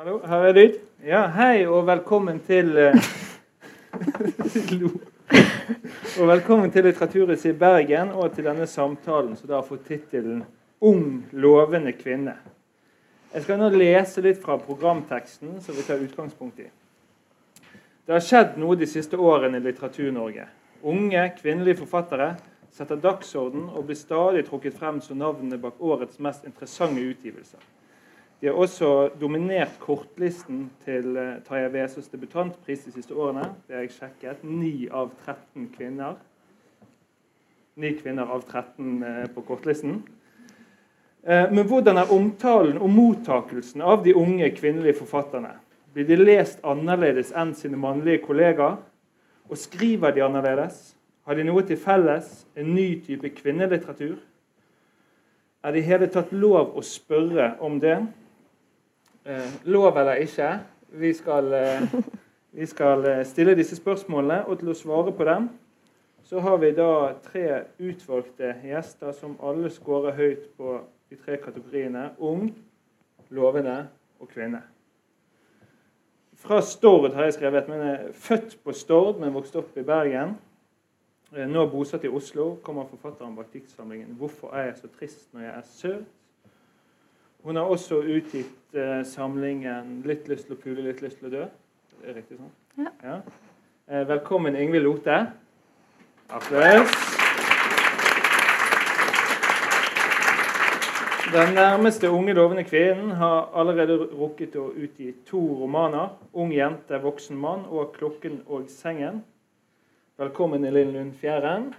Hallo, her er lyd. Ja, hei og velkommen til eh, Og velkommen til Litteraturhuset i Bergen og til denne samtalen som da har fått tittelen 'Ung, lovende kvinne'. Jeg skal nå lese litt fra programteksten som vi tar utgangspunkt i. Det har skjedd noe de siste årene i Litteratur-Norge. Unge, kvinnelige forfattere setter dagsorden og blir stadig trukket frem som navnene bak årets mest interessante utgivelser. De har også dominert kortlisten til uh, Tarjei Vesaas debutantpris de siste årene. Det har jeg sjekket. 9 av 13 kvinner. 9 kvinner av 13 uh, på kortlisten. Uh, men hvordan er omtalen og mottakelsen av de unge kvinnelige forfatterne? Blir de lest annerledes enn sine mannlige kollegaer? Og skriver de annerledes? Har de noe til felles? En ny type kvinnelitteratur? Er det i hele tatt lov å spørre om det? Eh, lov eller ikke. Vi skal, eh, vi skal, eh, stille disse spørsmålene, og til å svare på dem så har vi da tre utvalgte gjester som alle scorer høyt på de tre kategoriene ung, lovende og kvinne. Fra Stord har jeg skrevet, men er født på Stord, men vokst opp i Bergen. Nå bosatt i Oslo kommer forfatteren bak diktsamlingen 'Hvorfor er jeg så trist når jeg er søt'? Hun har også utgitt eh, samlingen 'Litt lyst til å pule, litt lyst til å dø'. Det er riktig sånn? Ja. ja. Eh, velkommen, Ingvild Lote. Applaus. Den nærmeste unge lovende kvinnen har allerede rukket å utgi to romaner. 'Ung jente, voksen mann' og 'Klokken og sengen'. Velkommen, Elin Lund Fjæren.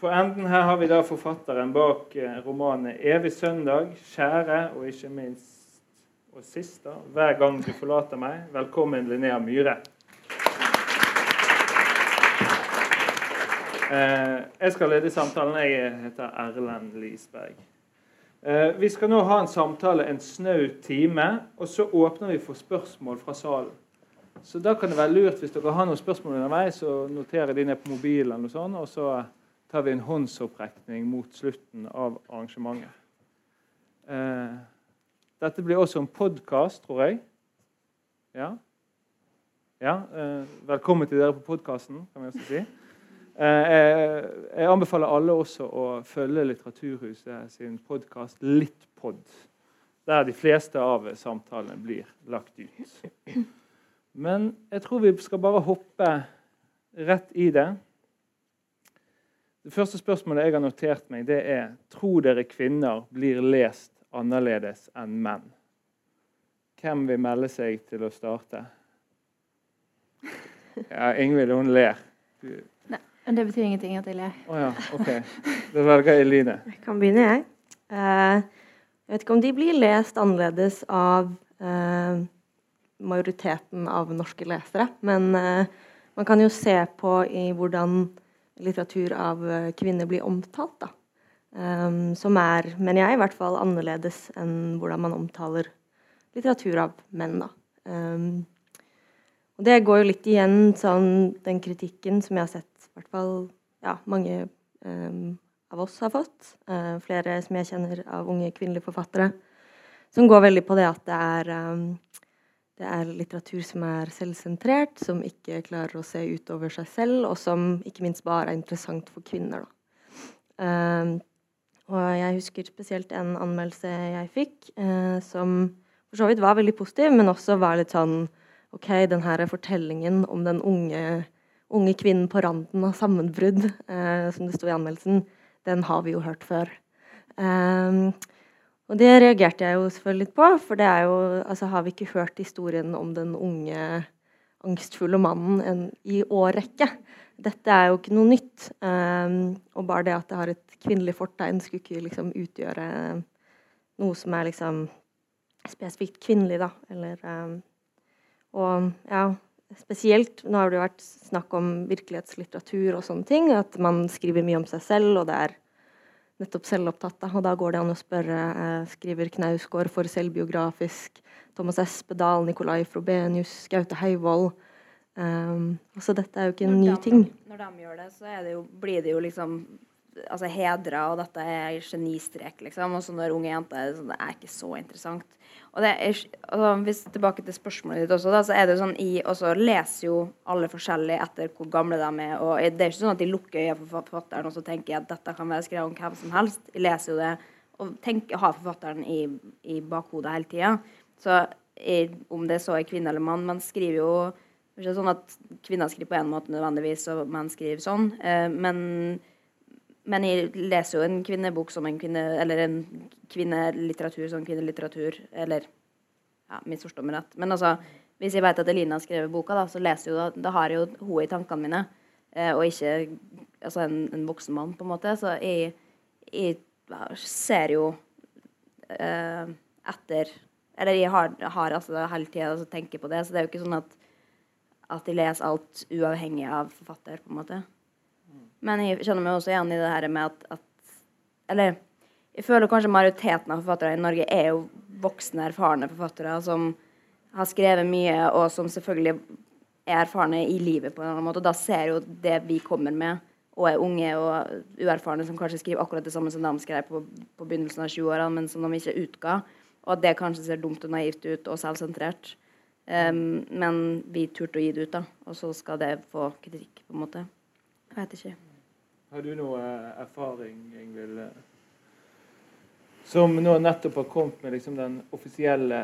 På enden her har vi da forfatteren bak romanen 'Evig søndag', 'Kjære' og ikke minst og sist da, 'Hver gang du forlater meg'. Velkommen, Linnea Myhre. Eh, jeg skal lede samtalen. Jeg heter Erlend Lisberg. Eh, vi skal nå ha en samtale en snau time, og så åpner vi for spørsmål fra salen. Så da kan det være lurt hvis dere har noen spørsmål underveis, så noterer de ned på mobilen. og sånn, og så tar vi en håndsopprekning mot slutten av arrangementet. Eh, dette blir også en podkast, tror jeg. Ja. ja eh, velkommen til dere på podkasten, kan vi også si. Eh, jeg anbefaler alle også å følge Litteraturhuset sin podkast Littpod, der de fleste av samtalene blir lagt ut. Men jeg tror vi skal bare hoppe rett i det. Det første spørsmålet jeg har notert meg, det er tror dere kvinner blir lest annerledes enn menn. Hvem vil melde seg til å starte? Ja, Ingvild, hun ler. Du... Nei, Det betyr ingenting at jeg ler. Å oh, ja, ok. Da velger jeg Eline. Jeg kan begynne, jeg. Uh, jeg vet ikke om de blir lest annerledes av uh, majoriteten av norske lesere, men uh, man kan jo se på i hvordan litteratur av eh, kvinner blir omtalt. Da. Um, som er, mener jeg, i hvert fall annerledes enn hvordan man omtaler litteratur av menn. Da. Um, og det går jo litt igjen sånn, den kritikken som jeg har sett i hvert fall ja, mange um, av oss har fått. Uh, flere som jeg kjenner av unge kvinnelige forfattere. Som går veldig på det at det er det er litteratur som er selvsentrert, som ikke klarer å se utover seg selv, og som ikke minst bare er interessant for kvinner. Uh, og jeg husker spesielt en anmeldelse jeg fikk, uh, som for så vidt var veldig positiv, men også var litt sånn OK, den her fortellingen om den unge, unge kvinnen på randen av sammenbrudd, uh, som det sto i anmeldelsen, den har vi jo hørt før. Uh, og det reagerte jeg jo selvfølgelig litt på, for det er jo Altså, har vi ikke hørt historien om den unge, angstfulle mannen en, i årrekke? Dette er jo ikke noe nytt. Um, og bare det at det har et kvinnelig fortegn, skulle ikke liksom utgjøre noe som er liksom spesifikt kvinnelig, da. Eller um, Og ja, spesielt Nå har det jo vært snakk om virkelighetslitteratur og sånne ting. At man skriver mye om seg selv, og det er nettopp selvopptatt. Og da går det an å spørre eh, skriver Knausgård for selvbiografisk, Thomas Espedal, Nicolai Frobenius, Gaute Heivold. Um, altså dette er jo ikke en ny de, ting. Når de gjør det, så det jo, blir det jo liksom altså, hedra, og dette er genistrek, liksom. Og så når unge jenter er det sånn, det er ikke så interessant. Og er, altså, hvis Tilbake til spørsmålet ditt også, da, så er det jo sånn i, Og så leser jo alle forskjellig etter hvor gamle de er. Og det er ikke sånn at de lukker øynene for forfatteren og så tenker at dette kan være skrevet om hvem som helst. De leser jo det og tenker, har forfatteren i, i bakhodet hele tida. Så om det så er kvinne eller mann Man skriver jo ikke sånn at kvinner skriver på en måte nødvendigvis, og menn skriver sånn. Eh, men, men, jeg leser jo en kvinnebok som en kvinne Eller en kvinnelitteratur som kvinnelitteratur. Eller ja, misforstå meg rett. Men altså, hvis jeg vet at Elina har skrevet boka, da, så leser jo, da har jeg jo hun i tankene mine. Eh, og ikke altså en, en, voksen mann, på en måte. Så jeg, jeg ser jo eh, etter Eller jeg har, har altså hele tida altså, tenker på det. Så det er jo ikke sånn at at jeg leser alt uavhengig av forfatter, på en måte. Men jeg kjenner meg også igjen i det her med at, at Eller jeg føler kanskje majoriteten av forfattere i Norge er jo voksne, erfarne forfattere som har skrevet mye, og som selvfølgelig er erfarne i livet på en annen måte. Og da ser jo det vi kommer med, og er unge og uerfarne som kanskje skriver akkurat det samme som de skrev på, på begynnelsen av 20-åra, men som de ikke utga. Og at det kanskje ser dumt og naivt ut og selvsentrert. Um, men vi turte å gi det ut, da. Og så skal det få kritikk, på en måte. Jeg vet ikke. Har du noe eh, erfaring, Ingvild, som nå nettopp har kommet med liksom den offisielle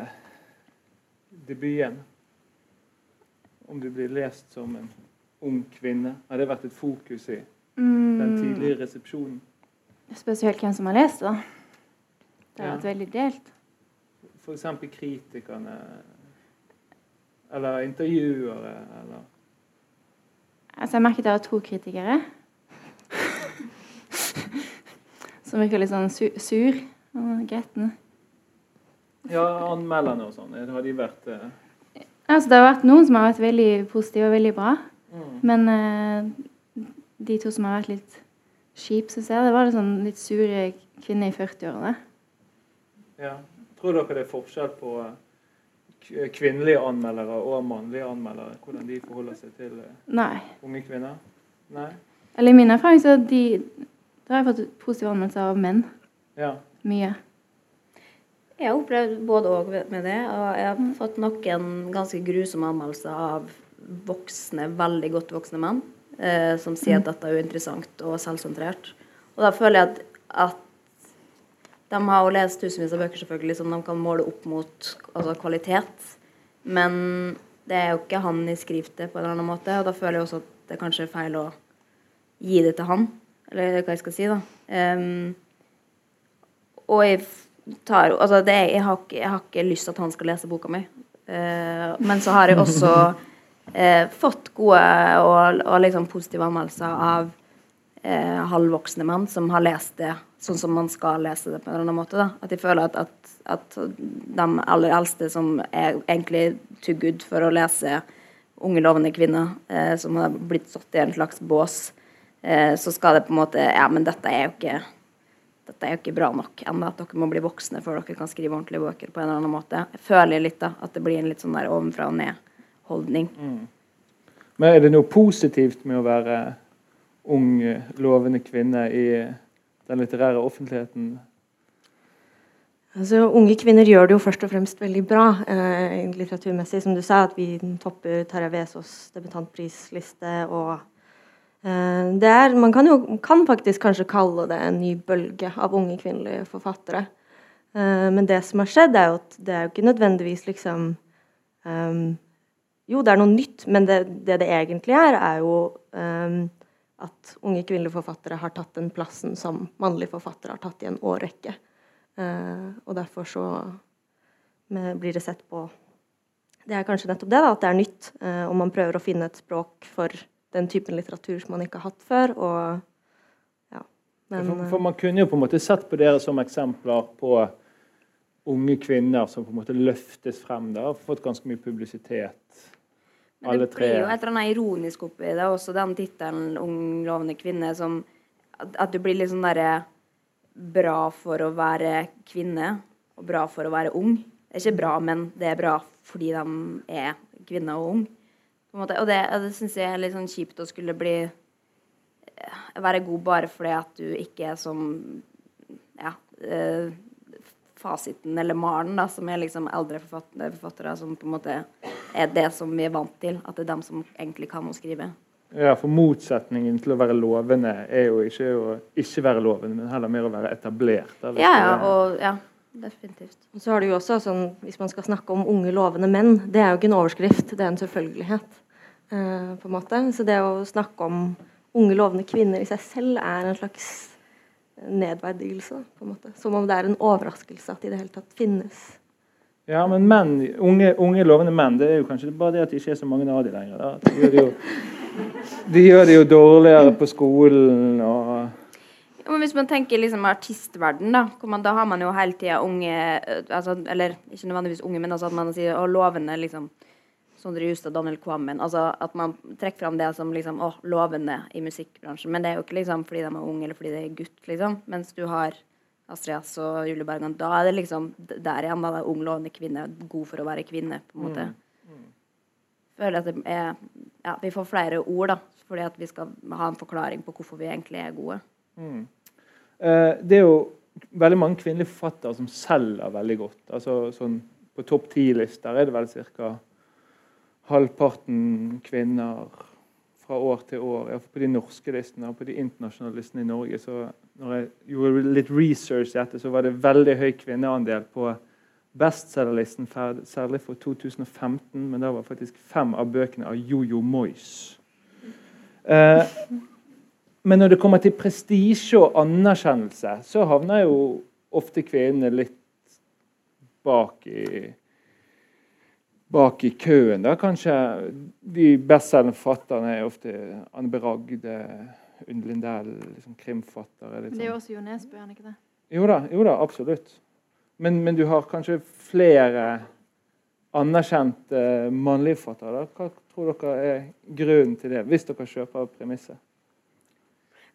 debuten? Om du blir lest som en ung kvinne? Har det vært et fokus i mm. den tidlige resepsjonen? Spesielt hvem som har lest, det. Det har ja. vært veldig delt. F.eks. kritikerne eller intervjuere, eller Altså, jeg merket det var to kritikere. Som virker litt sånn su sur og gretne. Ja, anmelderne og sånn. Har de vært eh... Altså, det har vært noen som har vært veldig positive og veldig bra. Mm. Men eh, de to som har vært litt kjipe, syns jeg, det var litt, sånn litt sure kvinner i 40-årene. Ja. Tror dere det er forskjell på eh, kvinnelige anmeldere og mannlige anmeldere? Hvordan de forholder seg til eh, Nei. unge kvinner? Nei? Eller i min erfaring så de, da har jeg fått positive anmeldelser av menn. Ja. Mye. Jeg har opplevd både og med det. Og jeg har fått noen ganske grusomme anmeldelser av voksne, veldig godt voksne menn eh, som sier at mm. dette er uinteressant og selvsentrert. Og da føler jeg at, at de har jo lest tusenvis av bøker selvfølgelig som de kan måle opp mot altså kvalitet. Men det er jo ikke han i skriftet på en eller annen måte, og da føler jeg også at det kanskje er feil å gi det til han. Eller hva jeg skal si, da. Um, og jeg tar Altså, det, jeg, har jeg, har ikke, lyst til at han skal lese boka mi. Uh, men så har jeg også uh, fått gode og, og liksom positive anmeldelser av uh, halvvoksne menn som har lest det sånn som man skal lese det på en eller annen måte. Da. At jeg føler at, at, at de aller eldste som er egentlig too good for å lese unge, lovende kvinner, som har blitt satt i en slags bås, så skal det på en måte Ja, men dette er jo ikke dette er jo ikke bra nok ennå. At dere må bli voksne før dere kan skrive ordentlige bøker. på en eller annen måte. Jeg føler litt da, at det blir en litt sånn der ovenfra og ned-holdning. Mm. Men er det noe positivt med å være ung, lovende kvinne i den litterære offentligheten? Altså, unge kvinner gjør det jo først og fremst veldig bra eh, litteraturmessig. Som du sa, at vi topper Terje Vesaas debutantprisliste. og eh, er, Man kan jo kan faktisk kanskje kalle det en ny bølge av unge kvinnelige forfattere. Eh, men det som har skjedd, er jo at det er jo ikke nødvendigvis liksom um, Jo, det er noe nytt, men det det, det egentlig er, er jo um, at unge kvinnelige forfattere har tatt den plassen som mannlige forfattere har tatt i en årrekke. Uh, og derfor så blir det sett på Det er kanskje nettopp det, da, at det er nytt. Uh, og man prøver å finne et språk for den typen litteratur som man ikke har hatt før. og ja, men, for, for, man kunne jo på en måte sett på dere som eksempler på unge kvinner som på en måte løftes frem. da, Fått ganske mye publisitet men det blir jo et eller annet ironisk oppi det, også den tittelen 'Ung lovende kvinne', som at, at du blir litt sånn derre bra for å være kvinne og bra for å være ung. Det er ikke bra, men det er bra fordi de er kvinner og ung. Og det, det syns jeg er litt sånn kjipt å skulle bli eh, være god bare fordi at du ikke er som ja, eh, fasiten eller malen, da, som er liksom eldre forfattere, forfattere som på en måte er det som vi er vant til. At det er dem som egentlig kan å skrive. Ja, for motsetningen til å være lovende er jo ikke å ikke være lovende, men heller mer å være etablert. Eller? Ja, ja, og ja, definitivt. Så har du jo også sånn, Hvis man skal snakke om unge, lovende menn, det er jo ikke en overskrift, det er en selvfølgelighet. eh, på en måte. Så det å snakke om unge, lovende kvinner i seg selv er en slags nedverdigelse. på en måte. Som om det er en overraskelse at de i det hele tatt finnes. Ja, men menn, unge, unge lovende menn, det er jo kanskje bare det at det ikke er så mange av dem lenger. Da. De, gjør det jo, de gjør det jo dårligere på skolen og Men hvis man tenker liksom artistverden, da, man, da har man jo hele tida unge eh, altså, Eller ikke nødvendigvis unge, men altså at man sier å, lovende liksom Sondre Justad, Daniel Kvammen. Altså at man trekker fram det som liksom å, lovende i musikkbransjen. Men det er jo ikke liksom fordi de er unge eller fordi de er gutt, liksom. Mens du har Astrid S og Julie Bergan, da er det liksom der igjen, da. Det er ung, lovende kvinne, god for å være kvinne, på en måte. Føler at det er Ja, vi får flere ord, da. Fordi at vi skal ha en forklaring på hvorfor vi egentlig er gode. Eh, Det er jo veldig mange kvinnelige forfattere som selger veldig godt. Altså sånn På topp ti-lister er det vel ca. halvparten kvinner fra år til år. Iallfall på de norske listene og på de internasjonale listene i Norge. Så når jeg gjorde litt research i dette, så var det veldig høy kvinneandel på bestselgerlisten, særlig for 2015. Men da var faktisk fem av bøkene av Jojo Moyes. Eh, men når det kommer til prestisje og anerkjennelse, så havner jo ofte kvinnene litt bak i bak i køen. da, Kanskje de bestselgende forfatterne er ofte Anne Beragde, Ragde, Unn Lindell, liksom krimforfattere. Litt Men det er jo sånn. også Jo Nesbø, er ikke det? Jo da, jo da, absolutt. Men, men du har kanskje flere anerkjente mannlige forfattere. Hva tror dere er grunnen til det, hvis dere kjøper premisset?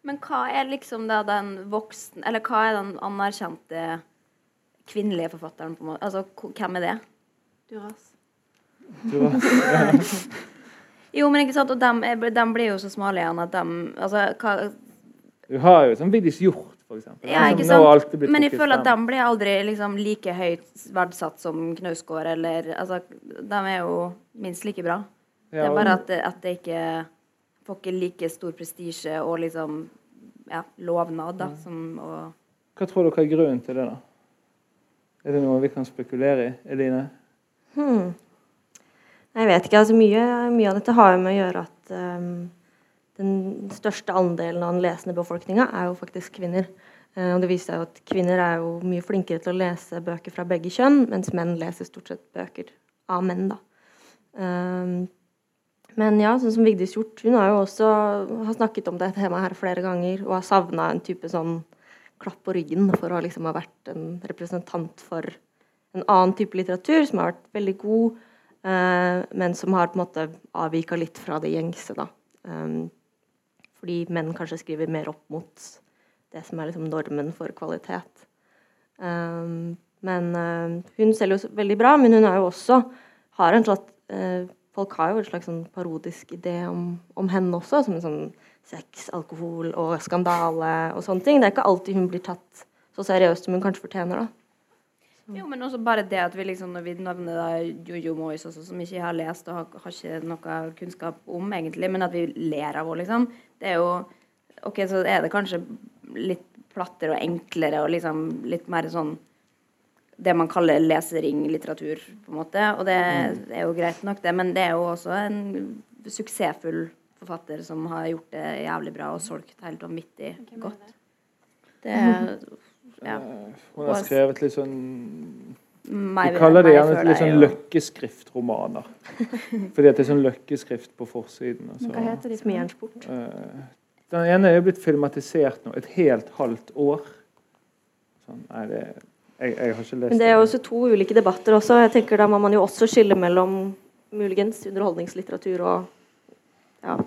Men hva er liksom da den voksen Eller hva er den anerkjente kvinnelige forfatteren? på en måte? Altså, hvem er det? Duras. Du Jo, men ikke sant, og dem, dem blir jo så smale igjen at dem Altså, hva Du har jo sånn Vigdis Hjorth, for eksempel. Ja, ikke sant? Men jeg føler at de dem blir aldri liksom like høyt verdsatt som Knausgård, eller Altså, de er jo minst like bra. Det er bare at det, at det ikke får ikke like stor prestisje og liksom ja, lovnad, da, som å Hva tror dere er grunnen til det, da? Er det noe vi kan spekulere i, Eline? Hmm. Jeg vet ikke. altså Mye, mye av dette har jo med å gjøre at um, den største andelen av den lesende befolkninga er jo faktisk kvinner. Uh, og det viser seg jo at kvinner er jo mye flinkere til å lese bøker fra begge kjønn, mens menn leser stort sett bøker av menn, da. Ehm, men ja, sånn som Vigdis Hjort, hun har jo også har snakket om det temaet her flere ganger, og har savna en type sånn klapp på ryggen for å liksom ha vært en representant for en annen type litteratur som har vært veldig god, eh, men som har på en måte avvika litt fra det gjengse, da. Um, fordi menn kanskje skriver mer opp mot det som er liksom normen for kvalitet. Um, men uh, hun selger jo veldig bra, men hun er jo også har en slags eh, Folk har jo en slags sånn parodisk idé om, om henne også, som en sånn sex, alkohol og skandale og sånne ting. Det er ikke alltid hun blir tatt så seriøst som hun kanskje fortjener, da. Jo, men også bare det at vi liksom, når vi nevner da Jojo Moyes også, som ikke jeg har lest og har, har ikke noe kunnskap om, egentlig, men at vi ler av henne, liksom. Det er jo OK, så er det kanskje litt plattere og enklere og liksom litt mer sånn det man kaller leseringlitteratur, på en måte. Og det er jo greit nok, det, men det er jo også en suksessfull forfatter som har gjort det jævlig bra og solgt helt vanvittig godt. Det er ja. Hun har skrevet litt sånn vi kaller det gjerne litt sånn løkkeskriftromaner. Fordi at det er sånn løkkeskrift på forsiden. Men hva heter de? som noe? Eh, Den ene er jo blitt filmatisert nå, et helt halvt år. Sånn, nei, det jeg, jeg har ikke lest Men det er jo også to ulike debatter også. Jeg tenker Da må man jo også skille mellom muligens underholdningslitteratur og ja,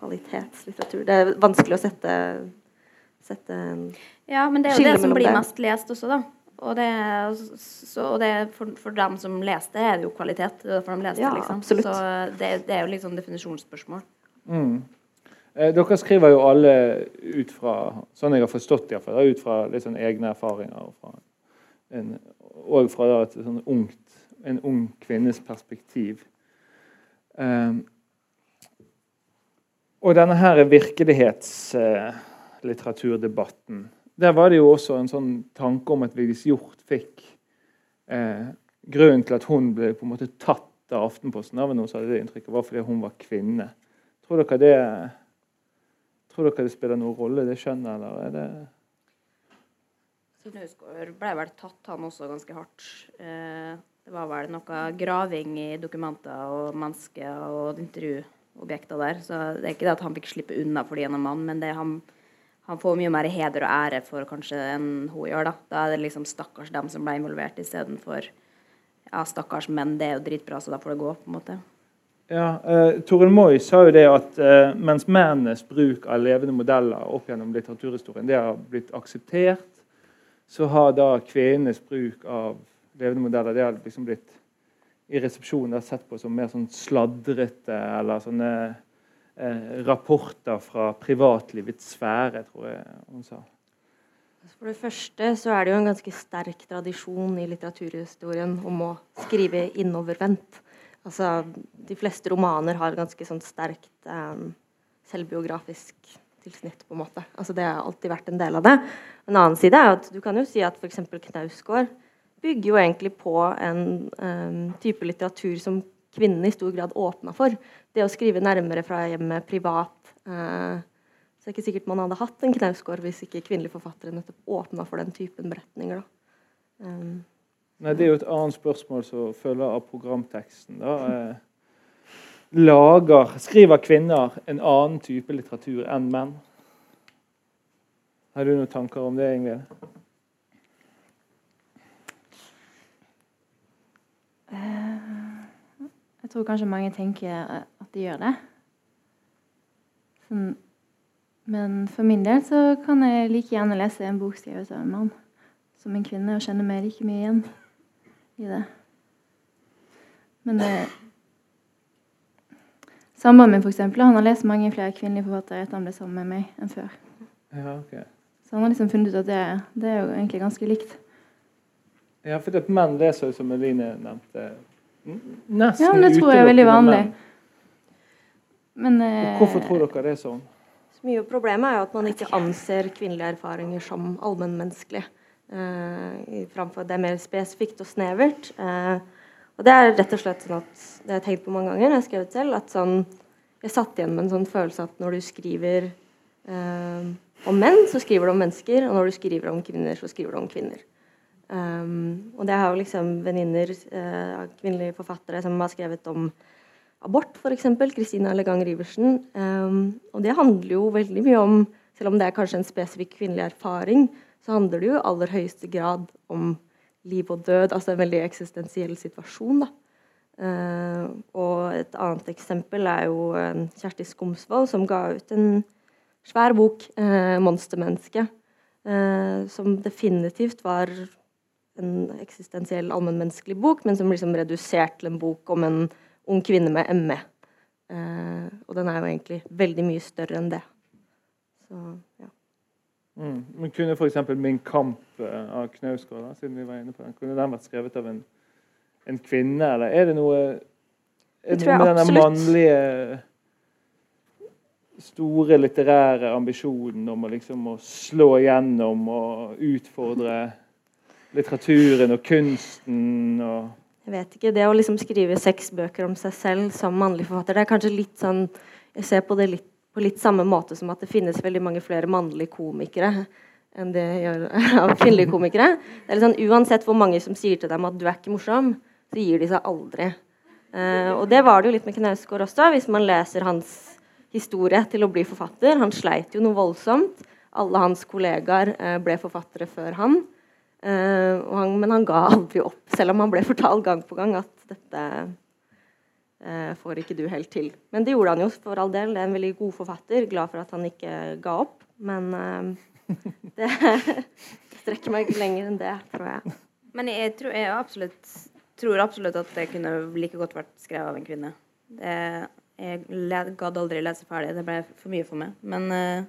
kvalitetslitteratur. Det er vanskelig å sette, sette en Ja, men det er jo det som blir det. mest lest også, da. Og det, så, og det for, for dem som leste, er det jo kvalitet. Det er derfor de leste, Ja, liksom. absolutt. Så det, det er jo liksom definisjonsspørsmål. Mm. Eh, dere skriver jo alle ut fra sånn jeg har forstått det, ut fra litt sånn egne erfaringer. Og fra, en, og fra da, et sånn ungt, en ung kvinnes perspektiv. Um, og denne her virkelighetslitteraturdebatten Der var det jo også en sånn tanke om at Vigdis Hjorth fikk uh, Grunnen til at hun ble på en måte tatt av Aftenposten, av noen som hadde det inntrykket, var fordi hun var kvinne. Tror dere det Tror dere det spiller noen rolle, det skjønnet, eller er det Knausgård ble vel tatt, han også, ganske hardt. Eh, det var vel noe graving i dokumenter og mennesker og intervjuobjekter der. Så det er ikke det at han fikk slippe unna fordi han er mann, men det han, han får mye mer heder og ære for kanskje enn hun gjør. Da Da er det liksom stakkars dem som ble involvert, istedenfor ja, stakkars menn, det er jo dritbra, så da får det gå, på en måte. Ja, uh, Toril Moi sa jo det at uh, mens mennenes bruk av levende modeller opp gjennom litteraturhistorien det har blitt akseptert, så har da kvenenes bruk av levende modeller det har liksom blitt i resepsjonen sett på som mer sånn sladrete eller sånne eh, rapporter fra privatlivets sfære, tror jeg hun sa. Altså, for det første så er det jo en ganske sterk tradisjon i litteraturhistorien om å skrive innovervendt. Altså, de fleste romaner har ganske sånn sterkt eh, selvbiografisk tilsnitt, på en måte. Altså, det har alltid vært en del av det. En annen side er at du kan jo si at f.eks. Knausgård bygger jo egentlig på en um, type litteratur som kvinnene i stor grad åpna for. Det å skrive nærmere fra hjemmet, privat. Uh, så det er ikke sikkert man hadde hatt en Knausgård hvis ikke kvinnelige forfattere nettopp åpna for den typen beretninger. Um, Nei, Det er jo et annet spørsmål som følger av programteksten. da. Eh, lager, Skriver kvinner en annen type litteratur enn menn? Har du noen tanker om det, Ingvild? Uh, jeg tror kanskje mange tenker at de gjør det. Sånn, men for min del så kan jeg like gjerne lese en bok skrevet av en mann som en kvinne, og kjenne meg like mye igjen i det. Men det Samboeren min for eksempel, han har lest mange flere kvinnelige forfattere etter han ble sammen med meg, enn før. Ja, okay. Så han har liksom funnet ut at det, det er jo egentlig ganske likt. Ja, for at menn leser jo, som Eline nevnte, nesten Ja, men det tror jeg er veldig vanlig. Men, eh, Hvorfor tror dere det er sånn? Så mye av problemet er jo at man ikke anser kvinnelige erfaringer som allmennmenneskelige. Eh, framfor det er mer spesifikt og snevert. Uh, og det er rett og slett sånn at det har jeg tenkt på mange ganger jeg har skrevet selv, at sånn, jeg satt igjen med en sånn følelse at når du skriver eh, om menn, så skriver du om mennesker, og når du skriver om kvinner, så skriver du om kvinner. Um, og det har jo liksom venninner av kvinnelige forfattere som har skrevet om abort, f.eks. Kristina Legang Riversen. Um, og det handler jo veldig mye om, selv om det er kanskje en spesifikk kvinnelig erfaring, så handler det jo i aller høyeste grad om liv og død, altså en veldig eksistensiell situasjon. da. Uh, og et annet eksempel er jo uh, Kjersti Skomsvold, som ga ut en svær bok, uh, 'Monstermenneske', som definitivt var en eksistensiell allmennmenneskelig bok, men som liksom redusert til en bok om en ung kvinne med ME. og den er jo egentlig veldig mye større enn det. Så, ja. Mm. Men kunne f.eks. 'Min kamp' eh, av Knausgård, siden vi var inne på den, kunne den vært skrevet av en, en kvinne, eller er det noe, er det noe med denne mannlige store litterære ambisjonen om å, liksom, å slå igjennom og utfordre litteraturen og kunsten og Jeg vet ikke. Det å liksom skrive seks bøker om seg selv som mannlig forfatter, det er kanskje litt sånn Jeg ser på det litt på litt samme måte som at det finnes veldig mange flere mannlige komikere enn det gjør av kvinnelige komikere. Det er sånn, Uansett hvor mange som sier til dem at 'du er ikke morsom', så gir de seg aldri. Uh, og det var det jo litt med Knausgård også, hvis man leser hans historie til å bli forfatter. Han sleit jo noe voldsomt. Alle hans kollegaer uh, ble forfattere før han. Uh, han. Men han ga aldri opp, selv om han ble fortalt gang på gang at dette eh, får ikke du helt til. Men det gjorde han jo for all del. Det er en veldig god forfatter. Glad for at han ikke ga opp. Men eh, det strekker meg ikke lenger enn det, tror jeg. Men jeg tror, jeg absolutt, tror absolutt at det kunne like godt vært skrevet av en kvinne. Det, jeg gadd aldri lese ferdig. Det ble for mye for meg. Men eh,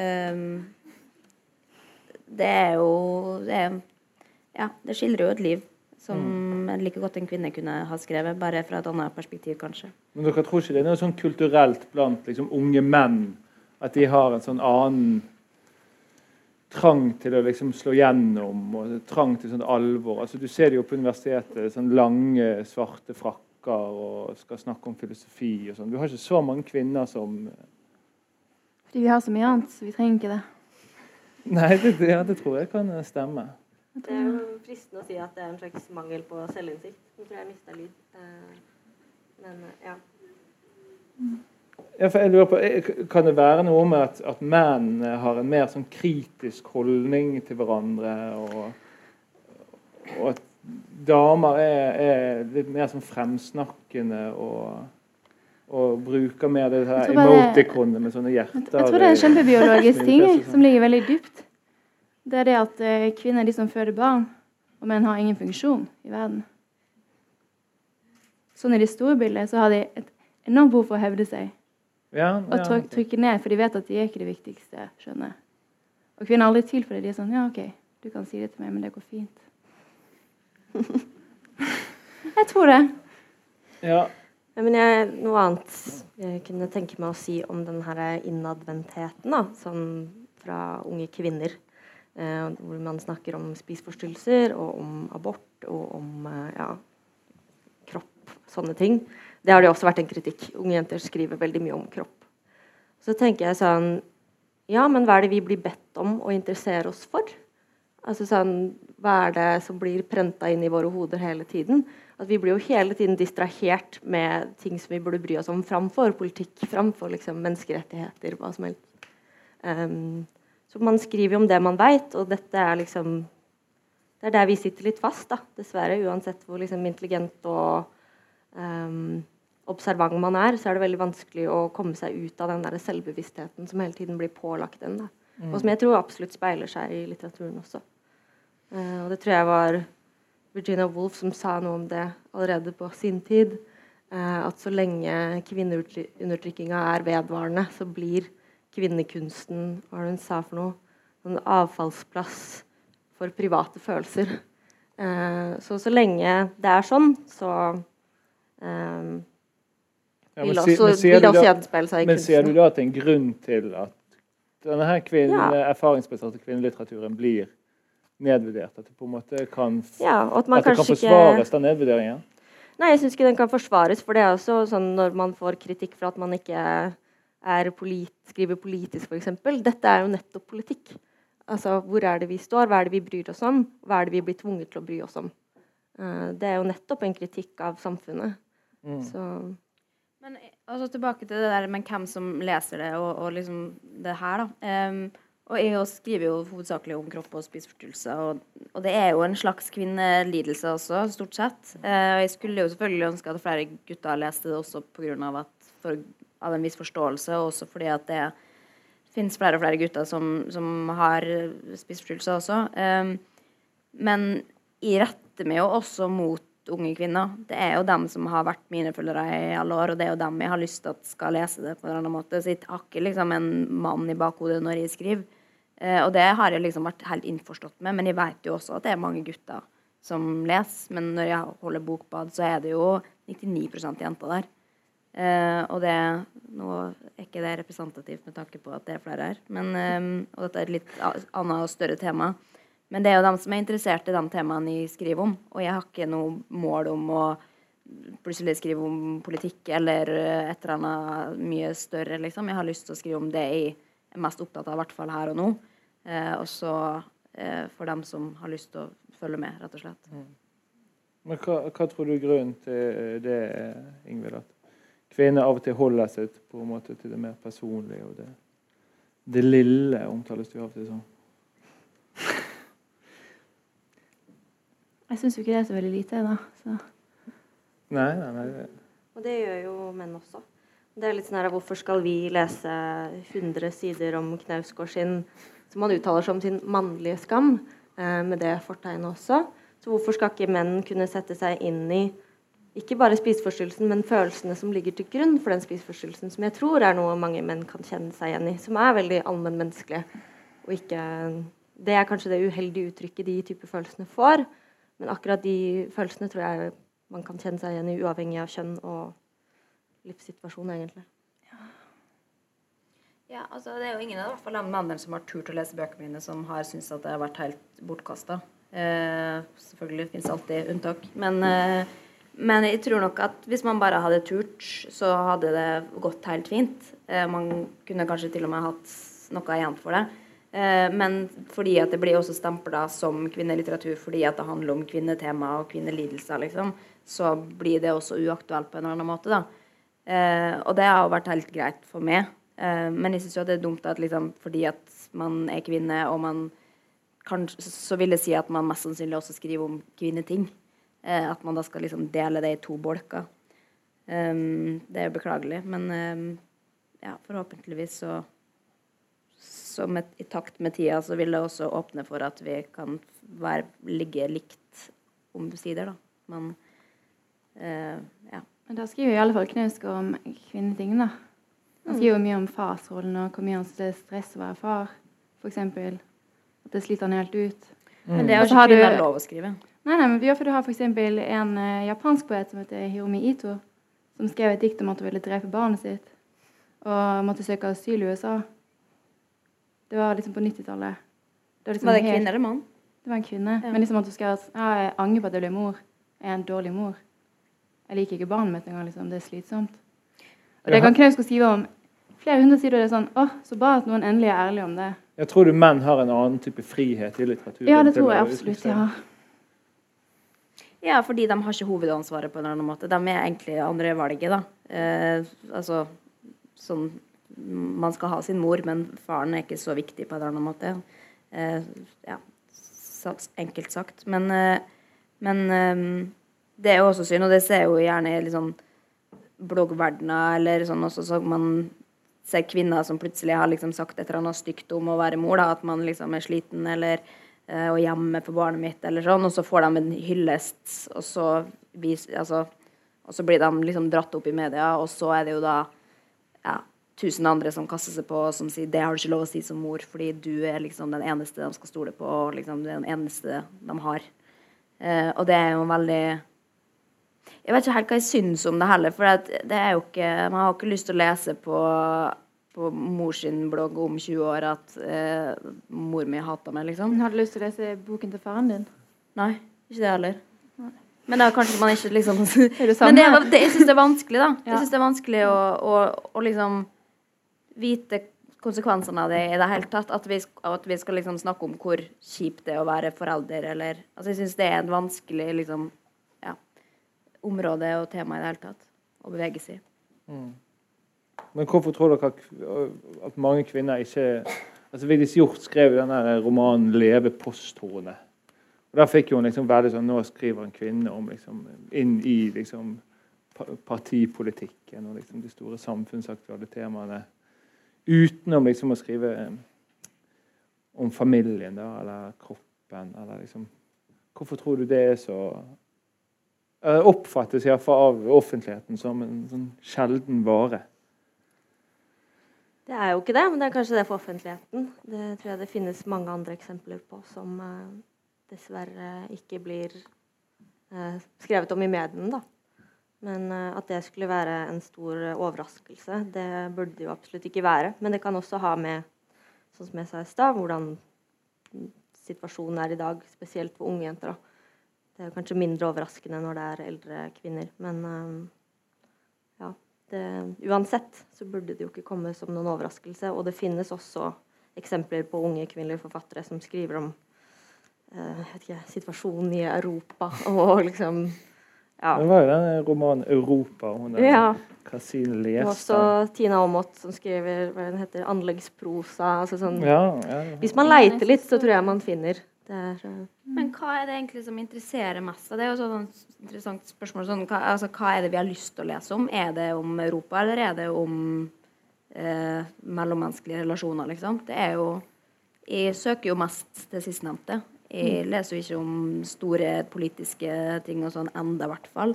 ehm, det er jo det Ja, det skildrer jo et liv som like godt en kvinne kunne ha skrevet, bare fra et annet perspektiv, kanskje. Men dere tror ikke det er noe sånn kulturelt blant liksom, unge menn? At de har en sånn annen trang til å liksom slå gjennom og trang til sånn alvor? Altså, du ser det jo på universitetet. sånn Lange, svarte frakker og skal snakke om filosofi og sånn. Du har ikke så mange kvinner som Fordi vi har så mye annet, så vi trenger ikke det. Nei, det, det, ja, det tror jeg kan stemme. Det er jo fristende å si at det er en slags mangel på selvinnsikt. Nå tror jeg jeg mista lyd. Eh, Men eh, ja. Ja, for jeg lurer på, eh, Kan det være noe med at, at menn har en mer sånn kritisk holdning til hverandre, og, og at damer er, er litt mer sånn fremsnakkende og, og bruker mer det her emoticonene med sånne hjerter? Jeg tror det er en kjempebiologisk ting sånn. som ligger veldig dypt. Det er det at eh, kvinner er de som føder barn, og menn har ingen funksjon i verden. Sånn i det store bildet så har de et enormt behov for å hevde seg Ja, og ja, tryk, trykke ned, for de vet at de er ikke det viktigste. skjønner. Og kvinner er aldri til for det. De er sånn Ja, OK, du kan si det til meg, men det går fint. jeg tror det. ja. Ja, men jeg, noe annet jeg kunne tenke meg å si om den her innadvendtheten, da, sånn fra unge kvinner. Eh, hvor man snakker om spiseforstyrrelser og om abort og om eh, ja, kropp, sånne ting. Det har det også vært en kritikk. Unge jenter skriver veldig mye om kropp. Så tenker jeg sånn Ja, men hva er det vi blir bedt om å interessere oss for? Altså sånn, Hva er det som blir prenta inn i våre hoder hele tiden? At Vi blir jo hele tiden distrahert med ting som vi burde bry oss om framfor politikk, framfor liksom, menneskerettigheter, hva som helst. Ehm, så man skriver jo om det man veit, og dette er liksom Det er der vi sitter litt fast, da, dessverre. Uansett hvor liksom, intelligent og um, observant man er, så er det veldig vanskelig å komme seg ut av den der selvbevisstheten som hele tiden blir pålagt en. Mm. Og som jeg tror absolutt speiler seg i litteraturen også. Uh, og det tror jeg var Virginia Woolf som sa noe om det allerede på sin tid. Uh, at så lenge kvinneundertrykkinga er vedvarende, så blir kvinnekunsten hva var det hun sa for noe, en avfallsplass for private følelser. Eh, så så lenge det er sånn, så eh, Ja, vil men også, men vil også gjenspeile seg i Men ser du da at det er en grunn til at denne her kvinne, Ja. erfaringsbaserte kvinnelitteraturen blir nedvurdert? At det på en måte kan, Ja, at man at det kan forsvares, ikke den nedvurderingen? Nei, jeg syns ikke den kan forsvares, for det er også sånn når man får kritikk for at man ikke er polit, skriver politisk, f.eks. Dette er jo nettopp politikk. Altså, hvor er det vi står, hva er det vi bryr oss om, hva er det vi blir tvunget til å bry oss om? Uh, det er jo nettopp en kritikk av samfunnet. Mm. Så Men altså, tilbake til det der med hvem som leser det, og, og liksom det her, da. Um, og jeg også skriver jo hovedsakelig om kropp og spiseforstyrrelser, og, og det er jo en slags kvinnelidelse også, stort sett. Uh, og jeg skulle jo selvfølgelig ønske at flere gutter leste det også av, at, for, av en viss forståelse, og også fordi at det finnes flere og flere gutter som, som har spiseforstyrrelser også. Um, men jeg retter meg jo også mot unge kvinner. Det er jo dem som har vært mine følgere i alle år, og det er jo dem jeg har lyst til at skal lese det på en eller annen måte. Så jeg har ikke liksom en mann i bakhodet når jeg skriver. Uh, og det har jeg liksom vært helt innforstått med, men jeg vet jo også at det er mange gutter som leser. Men når jeg holder bokbad, så er det jo 99 jenter der. Eh, og det Nå er ikke det representativt med tanke på at det er flere her, men, eh, og dette er et litt annet og større tema. Men det er jo dem som er interessert i de temaene jeg skriver om. Og jeg har ikke noe mål om å plutselig skrive om politikk eller eh, et eller annet mye større, liksom. Jeg har lyst til å skrive om det jeg er mest opptatt av, i hvert fall her og nå. Eh, og så eh, for dem som har lyst til å følge med, rett og slett. Men hva, hva tror du er grunnen til det, Ingvild? At kvinner av og til holder seg på en måte til det mer personlige og det, det lille, omtales det jo av og til sånn. Jeg syns jo ikke det er så veldig lite, da. Så. Nei, nei, nei. Og det gjør jo menn også. Det er litt sånn her, Hvorfor skal vi lese 100 sider om Knausgård sin som han uttaler som sin mannlige skam, eh, med det fortegnet også? Så hvorfor skal ikke menn kunne sette seg inn i ikke bare spiseforstyrrelsen, men følelsene som ligger til grunn for den spiseforstyrrelsen, som jeg tror er noe mange menn kan kjenne seg igjen i, som er veldig allmennmenneskelige. Og ikke Det er kanskje det uheldige uttrykket de type følelsene får, men akkurat de følelsene tror jeg man kan kjenne seg igjen i, uavhengig av kjønn og livssituasjon, egentlig. Ja, altså Det er jo ingen av hvert fall mennene som har turt å lese bøkene mine, som har syntes at det har vært helt bortkasta. Eh, selvfølgelig finnes alltid unntak. Men, eh, men jeg tror nok at hvis man bare hadde turt, så hadde det gått helt fint. Eh, man kunne kanskje til og med hatt noe igjen for det. Eh, men fordi at det blir også stempla som kvinnelitteratur fordi at det handler om kvinnetema og kvinnelidelser, liksom, så blir det også uaktuelt på en eller annen måte. da. Eh, og det har vært helt greit for meg. Men jeg syns jo det er dumt at liksom, fordi at man er kvinne, og man kan, så vil det si at man mest sannsynlig også skriver om kvinneting. Eh, at man da skal liksom dele det i to bolker. Um, det er jo beklagelig, men um, ja, forhåpentligvis så som et, i takt med tida så vil det også åpne for at vi kan være, ligge likt omsider, da. Men uh, ja. Men da skriver i alle fall Knausgård om kvinneting, da. Han skriver jo mye om farsrollen og hvor mye han det er stress å være far, f.eks. At det sliter han helt ut. Men det er jo ikke kvinner lov å skrive. Nei, nei, men for Du har f.eks. en eh, japansk poet som heter Hiromi Ito, som skrev et dikt om at hun ville drepe barnet sitt og måtte søke asyl i USA. Det var liksom på 90-tallet. Det liksom Var det helt- kvinne eller mann? Det var en kvinne. Ja. Men liksom at hun skrev at ja, jeg angrer på at jeg ble mor. Jeg er en dårlig mor. Jeg liker ikke barnet mitt engang. Liksom. Det er slitsomt. Og det kan Knausgård skrive om flere hundre sider. og Det er sånn, åh, Så bra at noen endelig er ærlig om det. Jeg tror du menn har en annen type frihet i litteraturen. Ja, det tror jeg absolutt. uttrykke seg. Ja. Fordi de har ikke hovedansvaret på en eller annen måte. De er egentlig andre valget, da. Eh, altså sånn Man skal ha sin mor, men faren er ikke så viktig på en eller annen måte. Eh, ja, enkelt sagt. Men, eh, men eh, det er jo også synd, og det ser jo gjerne i liksom bloggverdena eller sånn også, så man ser kvinner som plutselig har liksom sagt et eller annet stygt om å være mor, da, at man liksom er sliten eller og hjemme på barnet mitt, eller sånn, og så får de en hyllest, og så, vis, altså, og så blir de liksom dratt opp i media, og så er det jo da ja, tusen andre som kaster seg på, som sier det har du ikke lov å si som mor, fordi du er liksom den eneste de skal stole på, og liksom den eneste de har. Eh, og det er jo veldig Jeg vet ikke helt hva jeg syns om det heller, for det er jo ikke Man har ikke lyst til å lese på på mor sin blogg om 20 år at eh, mor mi hater meg, liksom. Har du lyst til å lese boken til faren din? Nei, ikke det heller. Men da kanskje man ikke liksom Er Men det, er- det, jeg syns det er vanskelig, da. Ja. Jeg syns det er vanskelig å, å, å liksom vite konsekvensene av det i det hele tatt. At vi, at vi skal liksom snakke om hvor kjipt det er å være forelder, eller Altså, jeg syns det er et vanskelig liksom ja, område og tema i det hele tatt å bevege seg i. Men hvorfor tror dere at, mange kvinner ikke altså Vigdis Hjorth skrev denne den romanen 'Leve posthornet'. Og Der fikk hun liksom veldig sånn Nå skriver en kvinne om liksom, inn i liksom, partipolitikken og liksom, de store samfunnsaktuelle temaene. Utenom liksom å skrive eh, om familien da, eller kroppen. Eller liksom Hvorfor tror du det er så eh, Oppfattes iallfall av offentligheten som en sånn sjelden vare. Det er jo ikke det, men det er kanskje det for offentligheten. Det tror jeg det finnes mange andre eksempler på som eh, dessverre ikke blir eh, skrevet om i mediene, da. Men eh, at det skulle være en stor overraskelse, det burde det jo absolutt ikke være. Men det kan også ha med, sånn som jeg sa i stad, hvordan situasjonen er i dag, spesielt for unge jenter. da. Det er kanskje mindre overraskende når det er eldre kvinner, men eh. Det, uansett så burde det jo ikke komme som noen overraskelse. Og det finnes også eksempler på unge kvinnelige forfattere som skriver om eh, vet ikke, situasjonen i Europa og liksom Ja. Det var jo den romanen 'Europa' hun der ja. Kasine Og også Tina Aamodt som skriver hva den heter, anleggsprosa. Altså sånn, Ja, ja, ja. Hvis man leiter litt, så tror jeg man finner. Er, eh, Men hva er det egentlig som interesserer mest? Det er jo sånn interessant spørsmål. Sånn, hva, altså, hva er det vi har lyst til å lese om? Er det om Europa, eller er det om eh, mellommenneskelige relasjoner, liksom? Det er jo Jeg søker jo mest det sistnevnte. Jeg leser jo ikke om store politiske ting og sånn enda, i hvert fall.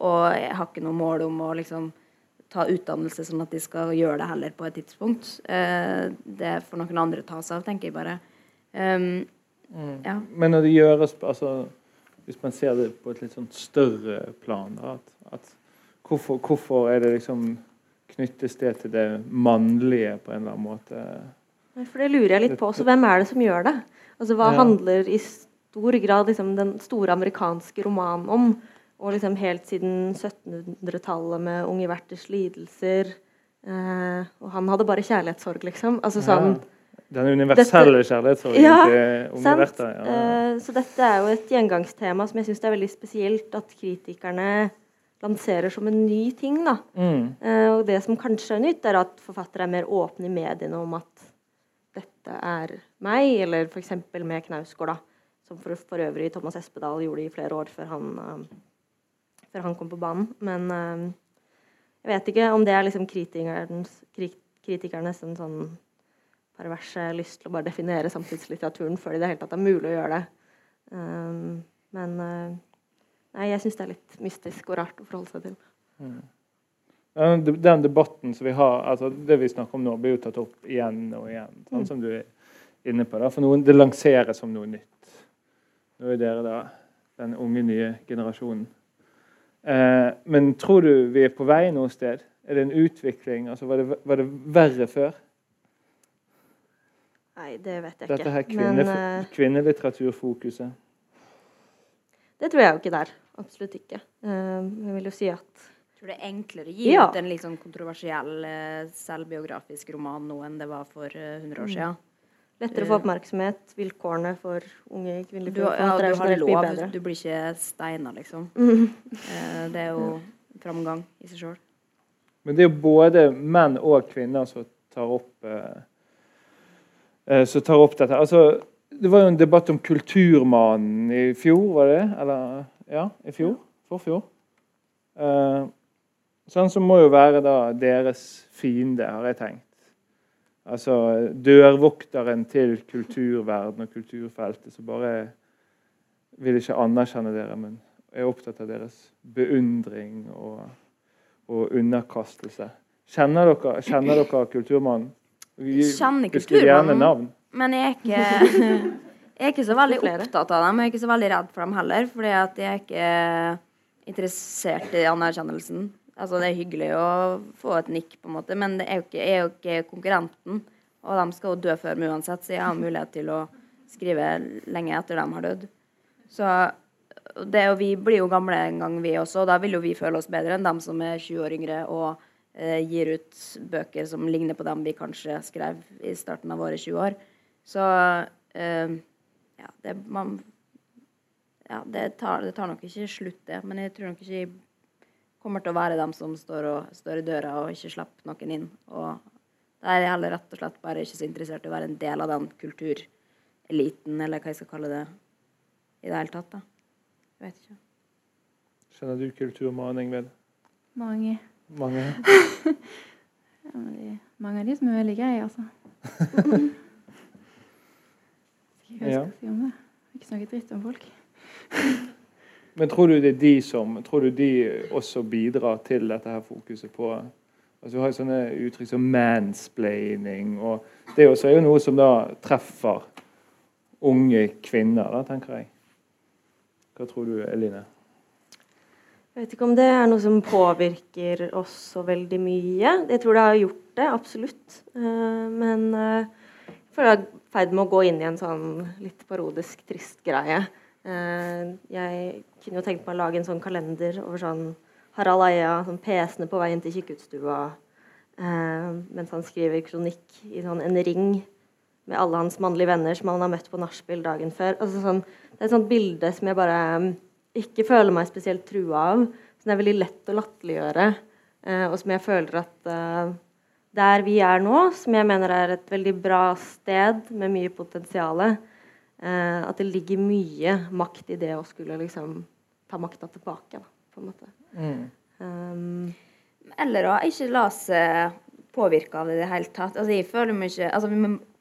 og jeg har ikke noe mål om å liksom ta utdannelse sånn at de skal gjøre det heller på et tidspunkt. Eh, det får noen andre ta seg av, tenker jeg bare. Um, ja. Men når det gjøres altså, Hvis man ser det på et litt sånn større plan da, at, at hvorfor, hvorfor er det liksom knyttes det til det mannlige på en eller annen måte? For det lurer jeg litt på også. Hvem er det som gjør det? Altså, Hva Ja. handler i stor grad liksom, den store amerikanske romanen om? Og liksom helt siden 1700-tallet med unge Werthers lidelser. Eh, og han hadde bare kjærlighetssorg, liksom. Altså sånn Ja, den universelle kjærlighetssorgen Ja, til? Ja. Eh, så dette er jo et gjengangstema som jeg syns er veldig spesielt at kritikerne lanserer som en ny ting. da. Mm. Eh, og det som kanskje er nytt, er at forfattere er mer åpne i mediene om at dette er meg, eller f.eks. med Knausgård, da. Som for, for øvrig Thomas Espedal gjorde i flere år før han, uh, før han kom på banen. Men jeg vet ikke om det er liksom kritikernes, kritikernes en sånn perverse lyst til å bare definere samtidslitteraturen før det i det hele tatt er mulig å gjøre det. Um, men eh, nei, jeg syns det er litt mystisk og rart å forholde seg til. Mm. Den debatten som vi har, altså det vi snakker om nå, blir jo tatt opp igjen og igjen. Sånn Mm. som du er inne på. Da. For noen, det lanseres som noe nytt. Nå er dere da den unge, nye generasjonen. Eh, men tror du vi er på vei noe sted? Er det en utvikling? Altså, var, det, var det verre før? Nei, det vet jeg Dette ikke. her kvinne, Men eh, kvinnelitteraturfokuset. det tror jeg jo ikke det er. Absolutt ikke. Eh, jeg vil jo si at Jeg tror det er enklere å gi Ja. ut en litt sånn kontroversiell eh, selvbiografisk roman nå enn det var for eh, 100 år siden. lettere å få oppmerksomhet, vilkårene for unge kvinnelige Du, ja, forfattere er generelt lov, bedre. du blir ikke steina, liksom. Eh, det er jo framgang i seg sjøl. Men det er jo både menn og kvinner som tar opp som tar opp dette. Altså, det var jo en debatt om Kulturmannen i fjor, var det? Eller ja, i fjor? Forfjor? Eh, sånn som må jo være da deres fiende, har jeg tenkt. Altså dørvokteren til kulturverden og kulturfeltet som bare vil ikke anerkjenne dere, men er opptatt av deres beundring og og underkastelse. Kjenner dere, kjenner dere Kulturmannen? Vi Kjenner Kulturmannen. Men jeg er ikke Jeg er ikke så veldig opptatt av dem, og jeg er ikke så veldig redd for dem heller. Fordi at jeg er ikke interessert i anerkjennelsen. Altså, det er hyggelig å få et nikk, på en måte, men det er jo ikke, jeg er jo ikke konkurrenten. Og de skal jo dø før meg uansett, så jeg har mulighet til å skrive lenge etter de har dødd. Så det og vi blir jo gamle en gang, vi også, og da vil jo vi føle oss bedre enn dem som er 20 år yngre og gir ut bøker som ligner på dem vi kanskje skrev i starten av våre 20 år. Så eh, ja, det, man, ja det, tar, det tar nok ikke slutt, det. Men jeg tror nok ikke jeg kommer til å være dem som står, og, står i døra og ikke slipper noen inn. Og da er jeg heller rett og slett bare ikke så interessert i å være en del av den kultureliten, eller hva jeg skal kalle det, i det hele tatt. da. Jeg vet ikke. Skjønner du kulturmaning ved Mange. Mange? Ja, de, mange av de som er veldig greie, altså. Skal jeg Ja. si om det? Ikke snakke dritt om folk. Men tror du det er de som Tror du de også bidrar til dette her fokuset på altså Du har jo sånne uttrykk som mansplaining, og det også er jo noe som da treffer unge kvinner, da, tenker jeg. Hva tror du, Eline? Jeg vet ikke om det er noe som påvirker oss så veldig mye. Jeg tror det har gjort det, absolutt. Eh, Men eh, jeg føler jeg er i ferd med å gå inn i en sånn litt parodisk trist greie. Eh, Jeg kunne jo tenkt meg å lage en sånn kalender over sånn Harald Eia, sånn pesende på veien til kikkutstua, mens han skriver kronikk i sånn en ring med alle hans mannlige venner som han har møtt på nachspiel dagen før. Altså sånn, det er et sånt bilde som jeg bare ikke føler meg spesielt trua av. Som det er veldig lett å latterliggjøre. Eh, og som jeg føler at eh, der vi er nå, som jeg mener er et veldig bra sted med mye potensial, eh, at det ligger mye makt i det å skulle liksom ta makta tilbake, da, på en måte. Um, Eller å ikke la seg påvirke av det i det hele tatt. Altså, jeg føler meg ikke, altså,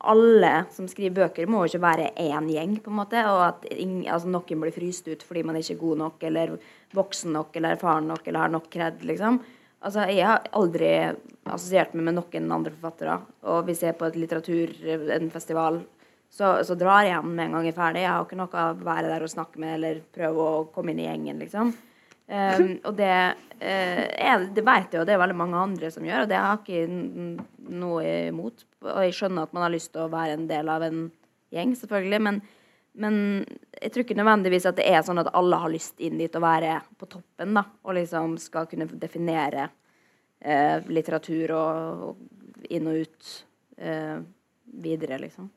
alle som skriver bøker, må jo ikke være én gjeng, på en måte. Og at ingen, altså, noen blir fryst ut fordi man ikke er god nok, eller voksen nok, eller erfaren nok, eller har nok kred, liksom. Altså, jeg har aldri assosiert meg med noen andre forfattere. Og hvis jeg er på et litteratur, en festival, så, så drar jeg hjem med en gang jeg er ferdig. Jeg har ikke noe å være der og snakke med eller prøve å komme inn i gjengen, liksom. Um, og det, uh, er, det vet jeg jo det er veldig mange andre som gjør, og det har jeg ikke noe imot. Og jeg skjønner at man har lyst til å være en del av en gjeng, selvfølgelig, men, men jeg tror ikke nødvendigvis at det er sånn at alle har lyst inn dit og være på toppen, da, og liksom skal kunne definere uh, litteratur og, og, inn og ut uh, videre, liksom.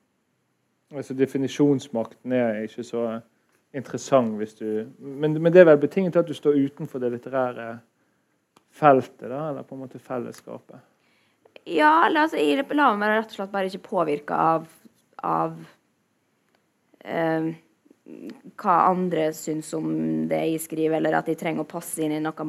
Altså Definisjonsmakten er ikke så interessant hvis du men, men, det er vel betinget at du står utenfor det litterære feltet, da, eller på en måte fellesskapet? Ja, altså, jeg lar meg rett og slett bare ikke påvirke av, av eh, hva andre syns om det jeg skriver, eller at jeg trenger å passe inn i noe,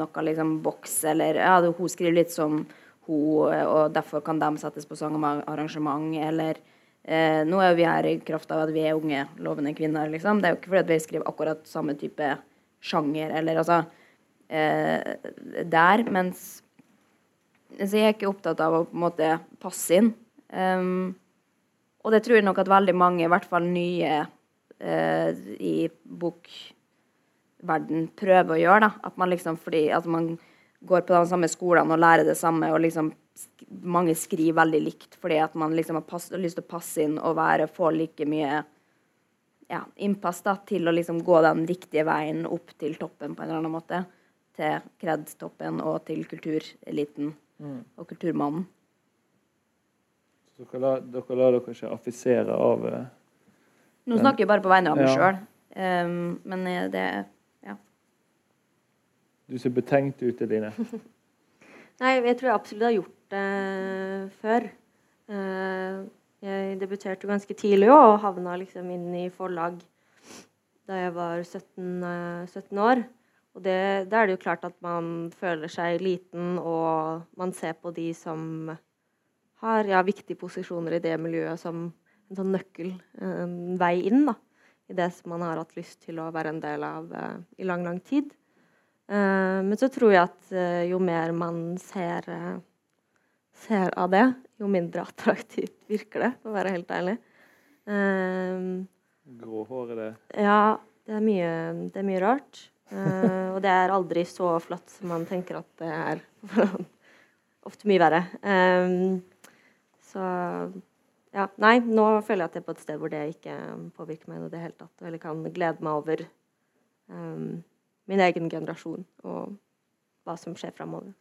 noe liksom, boks, eller ja, hun skriver litt som hun, og derfor kan de settes på sangarrangement, eller Eh, nå er vi her i kraft av at vi er unge, lovende kvinner. Liksom. Det er jo ikke fordi vi skriver akkurat samme type sjanger, eller altså eh, Der, mens Så jeg er ikke opptatt av å på en måte passe inn. Um, og det tror jeg nok at veldig mange, i hvert fall nye eh, i bokverden, prøver å gjøre. da, At man liksom fordi at man går på de samme skolene og lærer det samme og liksom mange skriver veldig likt fordi at man liksom har, pass, har lyst til å passe inn og være, få like mye ja, innpass da, til å liksom gå den riktige veien opp til toppen på en eller annen måte. Til kred-toppen og til kultureliten mm. og kulturmannen. Så dere lar dere, dere ikke affisere av uh, Nå snakker jeg bare på vegne av meg ja. sjøl, um, men eh, det. Du ser betenkt ut, Eline. Nei, jeg tror jeg absolutt har gjort det før. Eh, jeg debuterte ganske tidlig og havna liksom inn i forlag da jeg var 17, 17 år. Og det, da er det jo klart at man føler seg liten, og man ser på de som har ja, viktige posisjoner i det miljøet, som en sånn nøkkel, en vei inn da, i det som man har hatt lyst til å være en del av i lang, lang tid. Uh, men så tror jeg at uh, jo mer man ser ser av det, jo mindre attraktivt virker det, for å være helt ærlig. Gråhårede Ja, det er mye, det er mye rart. Og det er aldri så flott som man tenker at det er. Ofte mye verre. Så ja, nei, nå føler jeg at jeg er på et sted hvor det ikke påvirker meg i det hele tatt. Eller kan glede meg over um, min egen generasjon og hva som skjer framover.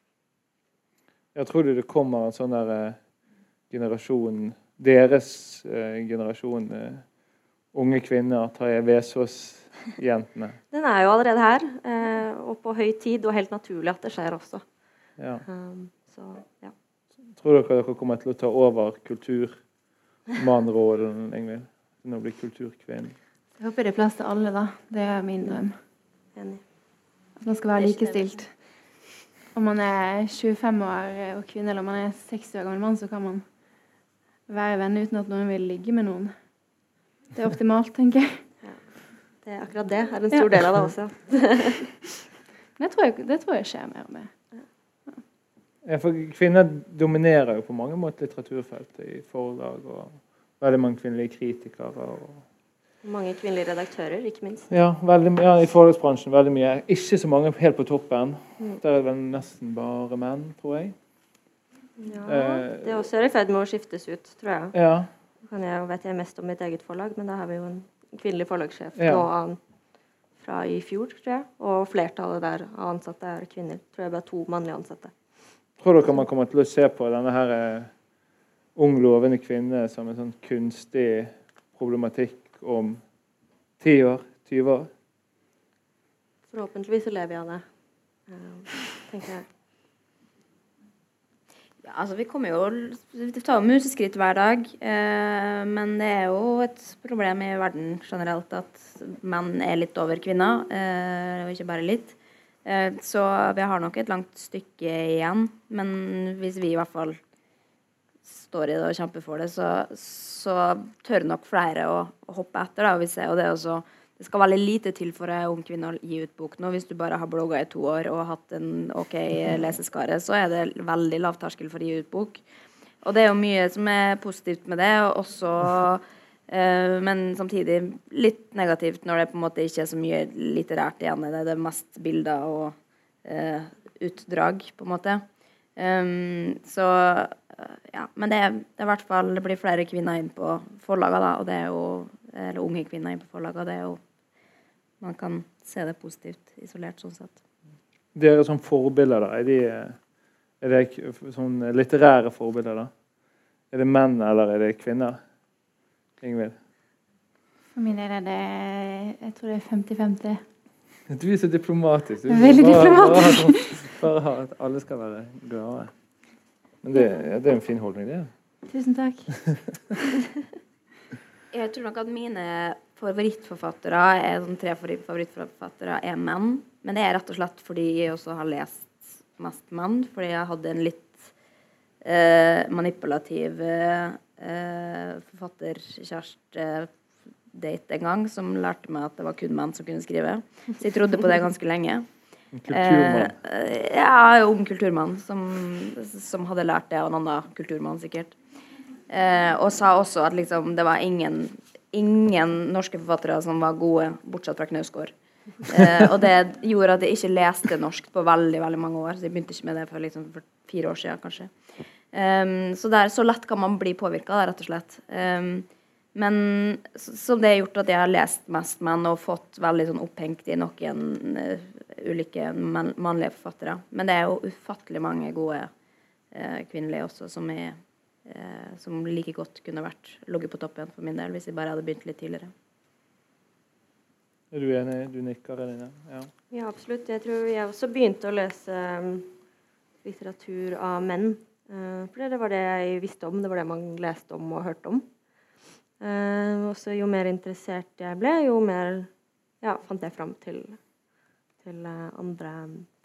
Jeg tror det kommer en sånn der eh, generasjon Deres eh, generasjon eh, unge kvinner, Tarjei Vesaas-jentene. Den er jo allerede her, eh, og på høy tid, og helt naturlig at det skjer også. Ja. Um, så, ja. Tror dere dere kommer til å ta over kulturmannrollen, Ingvild? Til å bli kulturkvinne? Jeg håper det er plass til alle, da. Det er min drøm. Enig. Man skal være likestilt. Om man er 25 år og kvinne eller om man er 60 år gammel mann, så kan man være venner uten at noen vil ligge med noen. Det er optimalt, tenker jeg. Ja. Det er akkurat det er en stor ja. del av det også. det, tror jeg, det tror jeg skjer mer og mer. Ja, for kvinner dominerer jo på mange måter litteraturfeltet i forlag, og veldig mange kvinnelige kritikere. og mange kvinnelige redaktører, ikke minst. Ja, veldig, ja, i forlagsbransjen veldig mye. Ikke så mange helt på toppen. Mm. Der er det vel nesten bare menn, tror jeg. Ja, eh, Det er også i ferd med å skiftes ut, tror jeg. Ja. Kan jeg vet jeg mest om mitt eget forlag, men da har vi jo en kvinnelig forlagssjef ja. nå fra i fjor, tror jeg. Og flertallet der av ansatte er kvinner. Tror jeg bare to mannlige ansatte. Tror dere man kommer til å se på denne her uh, ung, lovende kvinne som en sånn kunstig problematikk om 10 år, 20 år? Forhåpentligvis så lever jeg av det, eh, tenker jeg. Ja, altså Vi kommer jo Vi tar jo museskritt hver dag. Eh, men det er jo et problem i verden generelt at menn er litt over kvinner. Eh, og ikke bare litt. Eh, så vi har nok et langt stykke igjen. Men hvis vi i hvert fall står i det og kjemper for det, så, så tør nok flere å, hoppe etter. Da, vi ser jo det også det skal veldig lite til for ei ung kvinne å gi ut bok nå. Hvis du bare har blogga i to år og hatt en OK leseskare, så er det veldig lav terskel for å gi ut bok. Og det er jo mye som er positivt med det, og også eh, Men samtidig litt negativt når det på en måte ikke er så mye litterært igjen. Det er det mest bilder og eh, utdrag, på en måte. Um, så ja. Men det, det er i hvert fall Det blir flere kvinner inn på forlaget da, og det er jo eller unge kvinner inn på forlagene. Det er jo Man kan se det positivt isolert, sånn sett. Dere som forbilder, da, er de er det sånn litterære forbilder? da? Er det menn, eller er det kvinner? Ingvild? For min del er det Jeg tror det er 50-50. Du er så diplomatisk. Du Veldig bare, diplomatisk. Bare, bare at alle skal være glade. Men det, ja, det er en fin holdning, det. Tusen takk. Jeg tror nok at mine favorittforfattere er sånn tre favorittforfattere er menn. Men det er rett og slett fordi jeg også har lest mest menn. Fordi jeg hadde en litt eh, manipulativ eh, forfatterkjæreste date en gang som lærte meg at det var kun menn som kunne skrive. Så jeg trodde på det ganske lenge. Kulturmann. Eh, ja, ung kulturmann som, som hadde lært det av en annen kulturmann, sikkert. Eh, og sa også at liksom, det var ingen, ingen norske forfattere som var gode, bortsett fra Knausgård. Eh, og det gjorde at jeg ikke leste norsk på veldig veldig mange år. Så jeg begynte ikke med det for, liksom, for fire år siden, kanskje. Um, så, der, så lett kan man bli påvirka, rett og slett. Um, men så det har gjort at jeg har lest mest menn og fått veldig sånn opphengt i noen uh, ulike man, mannlige forfattere. Men det er jo ufattelig mange gode eh, kvinnelige også som er eh, som like godt kunne vært ligget på toppen for min del hvis jeg bare hadde begynt litt tidligere. Er du enig? Du nikker, Eline? Ja. Ja, absolutt. Jeg tror jeg også begynte å lese um, litteratur av menn. Uh, for det var det jeg visste om. Det var det man leste om og hørte om. Uh, også jo mer interessert jeg ble, jo mer ja, fant jeg fram til, til uh, andre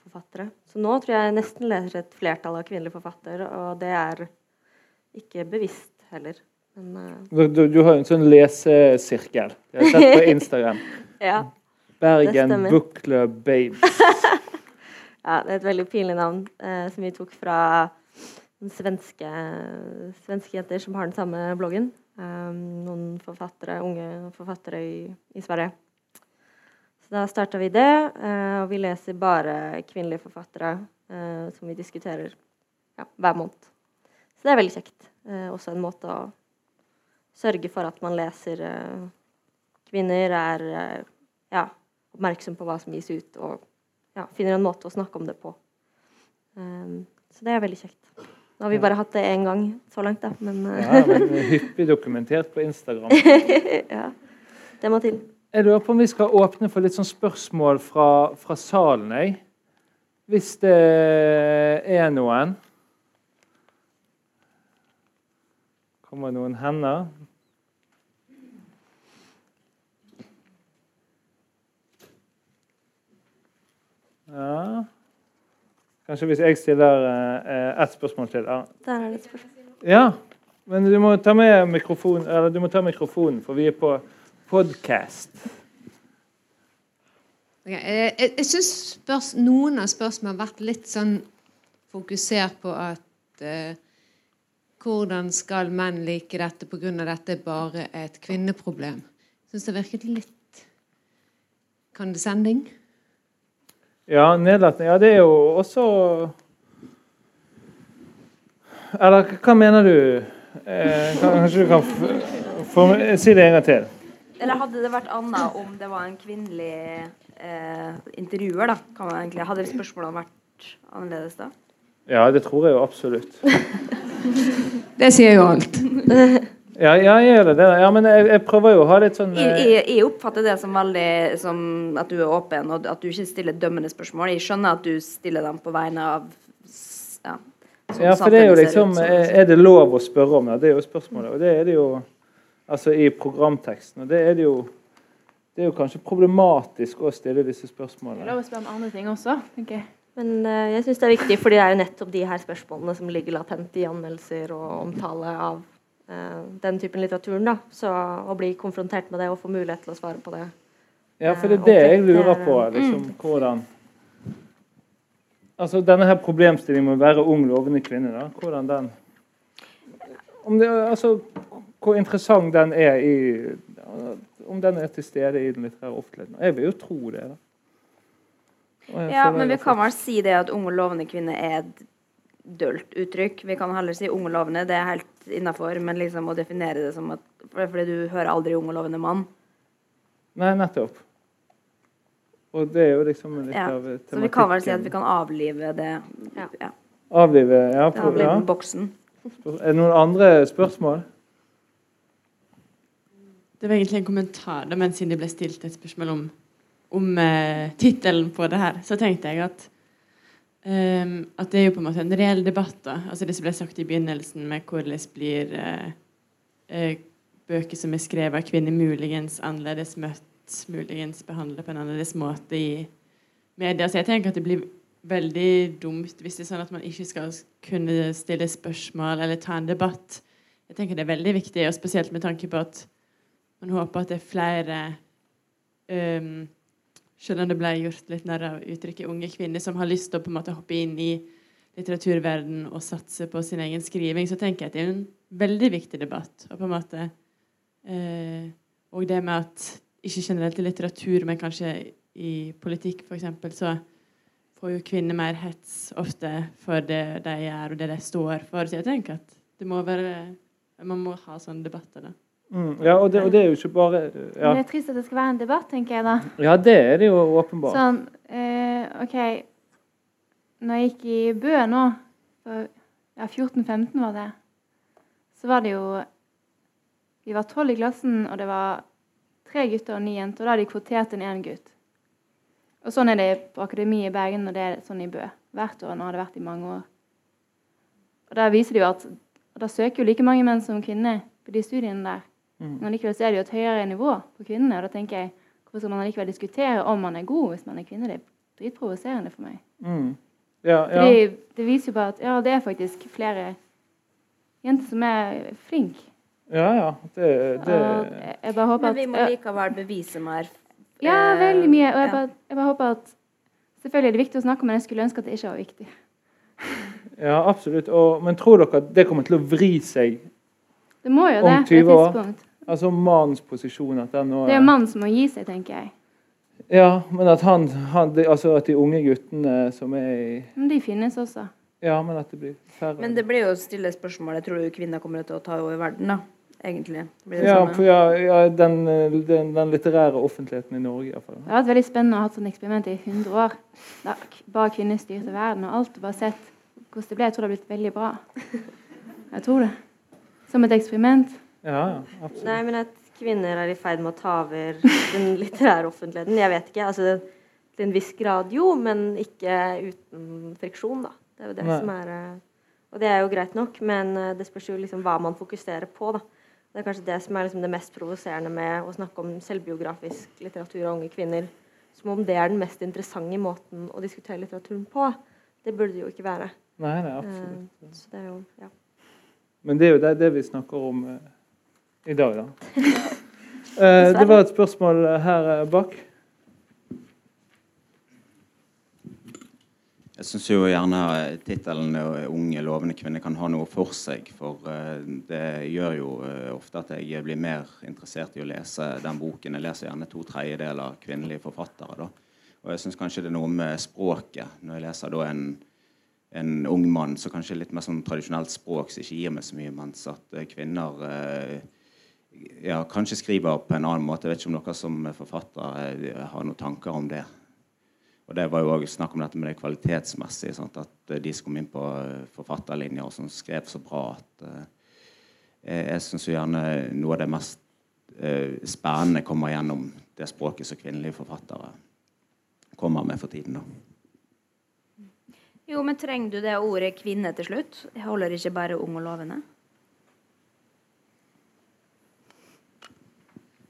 forfattere. Så nå tror jeg nesten leser et flertall av kvinnelige forfattere, og det er ikke bevisst heller. Men, du, du, du, har en sånn lesesirkel. Jeg har sett på Instagram. ja. Bergen Book Club Babes. ja, det er et veldig pinlig navn eh, som vi tok fra svenske, svenske jenter som har den samme bloggen. Um, noen forfattere, unge forfattere i, i Sverige. Så da starta vi det, uh, og vi leser bare kvinnelige forfattere uh, som vi diskuterer ja, hver måned. Så det er veldig kjekt. Uh, også en måte å sørge for at man leser kvinner, er ja, oppmerksom på hva som gis ut, og ja, finner en måte å snakke om det på. Så det er veldig kjekt. Nå har vi bare hatt det én gang så langt, da, men. Ja, men hyppig dokumentert på Instagram. ja, det må til. Jeg lurer på om vi skal åpne for litt sånn spørsmål fra, fra salen, jeg. Hvis det er noen. Kommer noen hender? Ja Kanskje hvis jeg stiller eh, ett spørsmål til. Ja. Der er det et spørsmål. Ja, men du må ta med mikrofonen, eller du må ta mikrofonen, for vi er på podkast. Okay, jeg jeg, jeg syns noen av spørsmålene har vært litt sånn fokusert på at eh, Hvordan skal menn like dette pga. dette er bare et kvinneproblem? Jeg syns det virket litt condescending. Ja, nedlatende. Ja, det er jo også Eller hva mener du? Eh, kanskje du kan si det en gang til? Eller hadde det vært annet om det var en kvinnelig eh, intervjuer, da? Kan man egentlig, hadde spørsmålene vært annerledes da? Ja, det tror jeg jo absolutt. det sier jo alt. Ja, ja, jeg gjør det. Ja, men jeg, jeg, prøver jo å ha litt sånn jeg, jeg, jeg, oppfatter det som veldig som at du er åpen, og at du ikke stiller dømmende spørsmål. Jeg skjønner at du stiller dem på vegne av Ja, ja for det er jo liksom Er det lov å spørre om det? Det er jo spørsmålet. Og det er det jo altså i programteksten. Og det er det jo det er jo kanskje problematisk å stille disse spørsmålene. Det er lov å spørre om andre ting også, tenker jeg. Men uh, jeg syns det er viktig, for det er jo nettopp de her spørsmålene som ligger latent i anmeldelser og omtale av uh, den typen litteraturen. da. Så å bli konfrontert med det og få mulighet til å svare på det Ja, for det er det jeg lurer på. liksom, Mm. hvordan... Altså, Denne her problemstillingen med å være ung, lovende kvinne, da, hvordan den om det, altså, Hvor interessant den er i Om den er til stede i den litterære offentligheten. Jeg vil jo tro det. da. Ja, men vi kan vel si det at ung og lovende kvinne er et dølt uttrykk. Vi kan heller si ung og lovende, det er helt innafor, men liksom å definere det som at for- Fordi du hører aldri ung og lovende mann. Nei, nettopp. Og det er jo liksom litt Ja, av tematikken. Så vi kan vel si at vi kan avlive det. Ja. Ja. Avlive ja, på, Avlive boksen. Er det noen andre spørsmål? Det var egentlig en kommentar, da, men siden det ble stilt et spørsmål om, om eh, tittelen på det her, så tenkte jeg at ehm, at det er jo på en måte en reell debatt. da, altså Det som ble sagt i begynnelsen med hvordan blir eh, eh, bøker som er skrevet av kvinner, muligens annerledes møtt, muligens behandlet på en annerledes måte i media. Så jeg tenker at det blir veldig dumt hvis det er sånn at man ikke skal kunne stille spørsmål eller ta en debatt. Jeg tenker det er veldig viktig, og spesielt med tanke på at man håper at det er flere um, Selv om det ble gjort litt narr av uttrykket 'unge kvinner', som har lyst til å på en måte hoppe inn i litteraturverdenen og satse på sin egen skriving, så tenker jeg at det er en veldig viktig debatt. Og på en måte uh, Og det med at ikke generelt i litteratur, men kanskje i politikk f.eks., så får jo kvinner mer hets ofte for det de gjør, og det de står for. Så jeg tenker at det må være Man må ha sånne debatter, da. Mm, ja, og det, og det er jo ikke bare Men det er trist at det skal være en debatt, tenker jeg da. ja, det er det jo åpenbart. Sånn, eh, OK Når jeg gikk i Bø nå, for ja, 14-15 var det, så var det jo Vi var tolv i klassen, og det var tre gutter og ni jenter. Og da hadde de kvotert inn én gutt. Og sånn er det på Akademiet i Bergen, og det er sånn i Bø. Hvert år. Nå har det vært i mange år. Og da viser det jo at og da søker jo like mange menn som kvinner på de studiene der. Mm. Men likevel så er det jo et høyere nivå på kvinnene. Og da tenker jeg, hvorfor skal man likevel diskutere om man er god hvis man er kvinne? Det er dritprovoserende for meg. Mm. Ja, ja. Fordi det viser jo bare at ja, det er faktisk flere jenter som er flinke. ja, ja. Det, det jeg, bare håper Men vi må likevel bevise mer. Ja, eh, veldig mye. Og jeg bare, jeg bare håper at Selvfølgelig er det viktig å snakke om, men jeg skulle ønske at det ikke var viktig. Ja, absolutt. Og, men tror dere at det kommer til å vri seg? Det må jo Om det på et 20 år? Altså mannens posisjon at den nå Det er jo mannen som må gi seg, tenker jeg. Ja, men at han, han det, Altså at de unge guttene som er i Men de finnes også. Ja, men at det blir færre. Men det blir jo stille spørsmål. Jeg Tror du kvinner kommer til å ta over verden, da? Egentlig. Blir det ja, for ja, ja den, den, den litterære offentligheten i Norge, iallfall. Det har vært veldig spennende å ha hatt sånn eksperiment i 100 år. Da bare kvinner styrte verden og alt. Bare sett hvordan det ble. Jeg tror det har blitt veldig bra. Jeg tror det. Som et eksperiment. Ja, absolutt. Nei, men at kvinner er i ferd med å ta over den litterære offentligheten. Jeg vet ikke. altså Til en viss grad jo, men ikke uten friksjon, da. Det er jo det Nei. som er eh, Og det er jo greit nok, men eh, det spørs jo liksom hva man fokuserer på, da. Det er kanskje det som er liksom det mest provoserende med å snakke om selvbiografisk litteratur og unge kvinner. Som om det er den mest interessante måten å diskutere litteraturen på. Det burde det jo ikke være. Nei, nei, absolutt. Eh, Så det er jo ja. Men det er jo det, det vi snakker om i dag, da. Eh, det var et spørsmål her eh, bak. Jeg syns jo gjerne tittelen eh, 'Unge lovende kvinner' kan ha noe for seg. For eh, det gjør jo ofte at jeg blir mer interessert i å lese den boken. Jeg leser gjerne to tredjedeler kvinnelige forfattere. da. Og jeg syns kanskje det er noe med språket. Når jeg leser da en, en ung mann, så kanskje litt mer sånn tradisjonelt språk som ikke gir meg så mye, mens at kvinner eh, ja, kanskje skriver på en annen måte. Jeg vet ikke om dere som forfattere eh, har noen tanker om det. Og det var jo også snakk om dette med det kvalitetsmessige. Sant? At eh, de som kom inn på forfatterlinja, forfatterlinjer og som skrev så bra at uh, Jeg, jeg syns gjerne noe av det mest uh, spennende kommer gjennom det språket som kvinnelige forfattere kommer med for tiden. da. Jo, men trenger du det ordet 'kvinne' til slutt? Jeg holder ikke bare ung og lovende?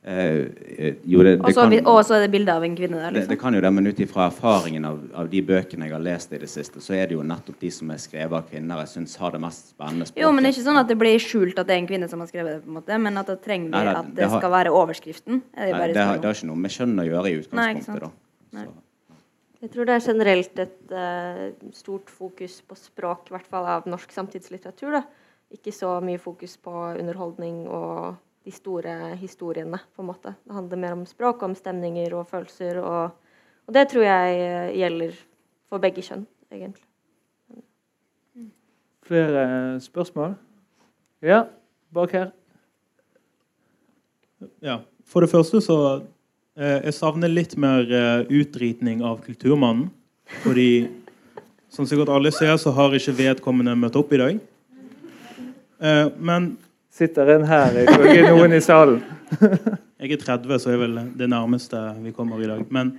Eh, eh, jo, det, det Og så kan- og så er det bilde av en kvinne der, det, det liksom. kan jo det, men ut ifra erfaringen av, av de bøkene jeg har lest i det siste, så er det jo nettopp de som er skrevet av kvinner jeg syns har det mest spennende språket. Jo, men det er ikke sånn at det blir skjult at det er en kvinne som har skrevet det, på en måte, men at da trenger vi at det det har- skal være overskriften. Er det Nei, det, har, det har ikke noe med kjønn å gjøre i Nei, utgangspunktet. da. Nei. Så. Jeg tror det er generelt et uh, stort fokus på språk, i hvert fall av norsk samtidslitteratur. Da. Ikke så mye fokus på underholdning og de store historiene, på en måte. Det handler mer om språk, om stemninger og følelser, og, og det tror jeg eh, gjelder for begge kjønn, egentlig. Flere spørsmål? Ja, bak her. Ja. For det første så eh, Jeg savner litt mer eh, utritning av Kulturmannen. Fordi som sikkert alle ser, så har ikke vedkommende møtt opp i dag. Eh, men Sitter en her ifølge noen i salen. jeg er 30, så er vel det nærmeste vi kommer i dag. Men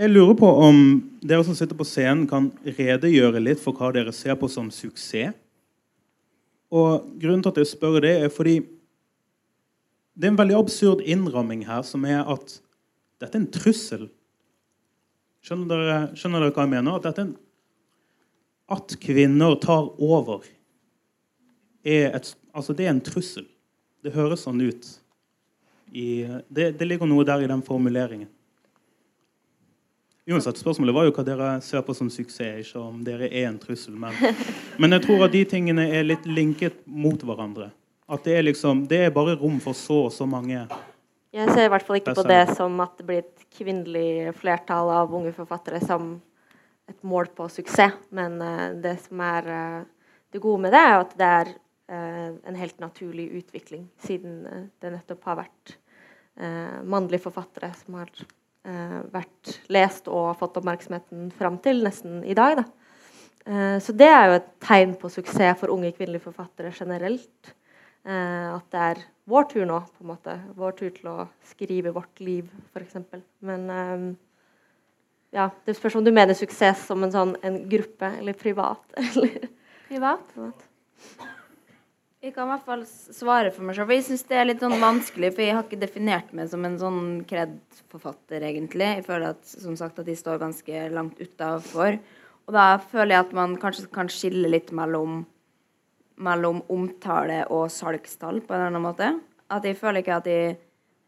jeg lurer på om dere som sitter på scenen, kan redegjøre litt for hva dere ser på som suksess. Og grunnen til at jeg spør det, er fordi det er en veldig absurd innramming her, som er at dette er en trussel. Skjønner dere, skjønner dere hva jeg mener? At, en, at kvinner tar over, er, et, altså det er en trussel. Det høres sånn ut. I, det, det ligger noe der i den formuleringen. Uansett, Spørsmålet var jo hva dere ser på som suksess, ikke om dere er en trussel. Men, men jeg tror at de tingene er litt linket mot hverandre. At det er liksom, det er bare rom for så og så mange Jeg ser i hvert fall ikke på Det som at det blir et kvinnelig flertall av unge forfattere som et mål på suksess. Men eh, det som er eh, det gode med det, er at det er en helt naturlig utvikling, siden eh, det nettopp har vært eh, mannlige forfattere som har eh, vært lest og fått oppmerksomheten fram til nesten i dag. Da. Eh, så det er jo et tegn på suksess for unge kvinnelige forfattere generelt. Eh, at det er vår tur nå, på en måte. Vår tur til å skrive vårt liv, f.eks. Men eh, ja, det spørs om du mener suksess som en sånn en gruppe, eller privat. Eller Privat? Jeg kan i hvert fall svare for meg for jeg syns det er litt sånn vanskelig, for jeg har ikke definert meg som en sånn kred-forfatter, egentlig. Jeg føler at, som sagt, at de står ganske langt utafor. Og da føler jeg at man kanskje kan skille litt mellom, mellom omtale og salgstall, på en eller annen måte. At jeg føler ikke at jeg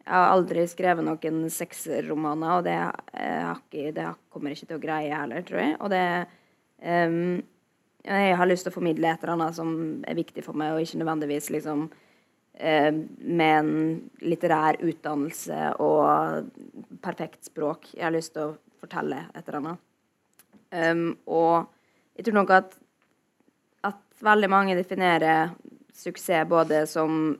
Jeg har aldri skrevet noen sexromaner, og det, eh, ikke, det kommer jeg ikke til å greie heller, tror jeg. Og det ehm, jeg har lyst til å formidle et eller annet som er viktig for meg, og ikke nødvendigvis liksom eh, med en litterær utdannelse og perfekt språk. Jeg har lyst til å fortelle et eller annet. Um, og jeg tror nok at, at veldig mange definerer suksess både som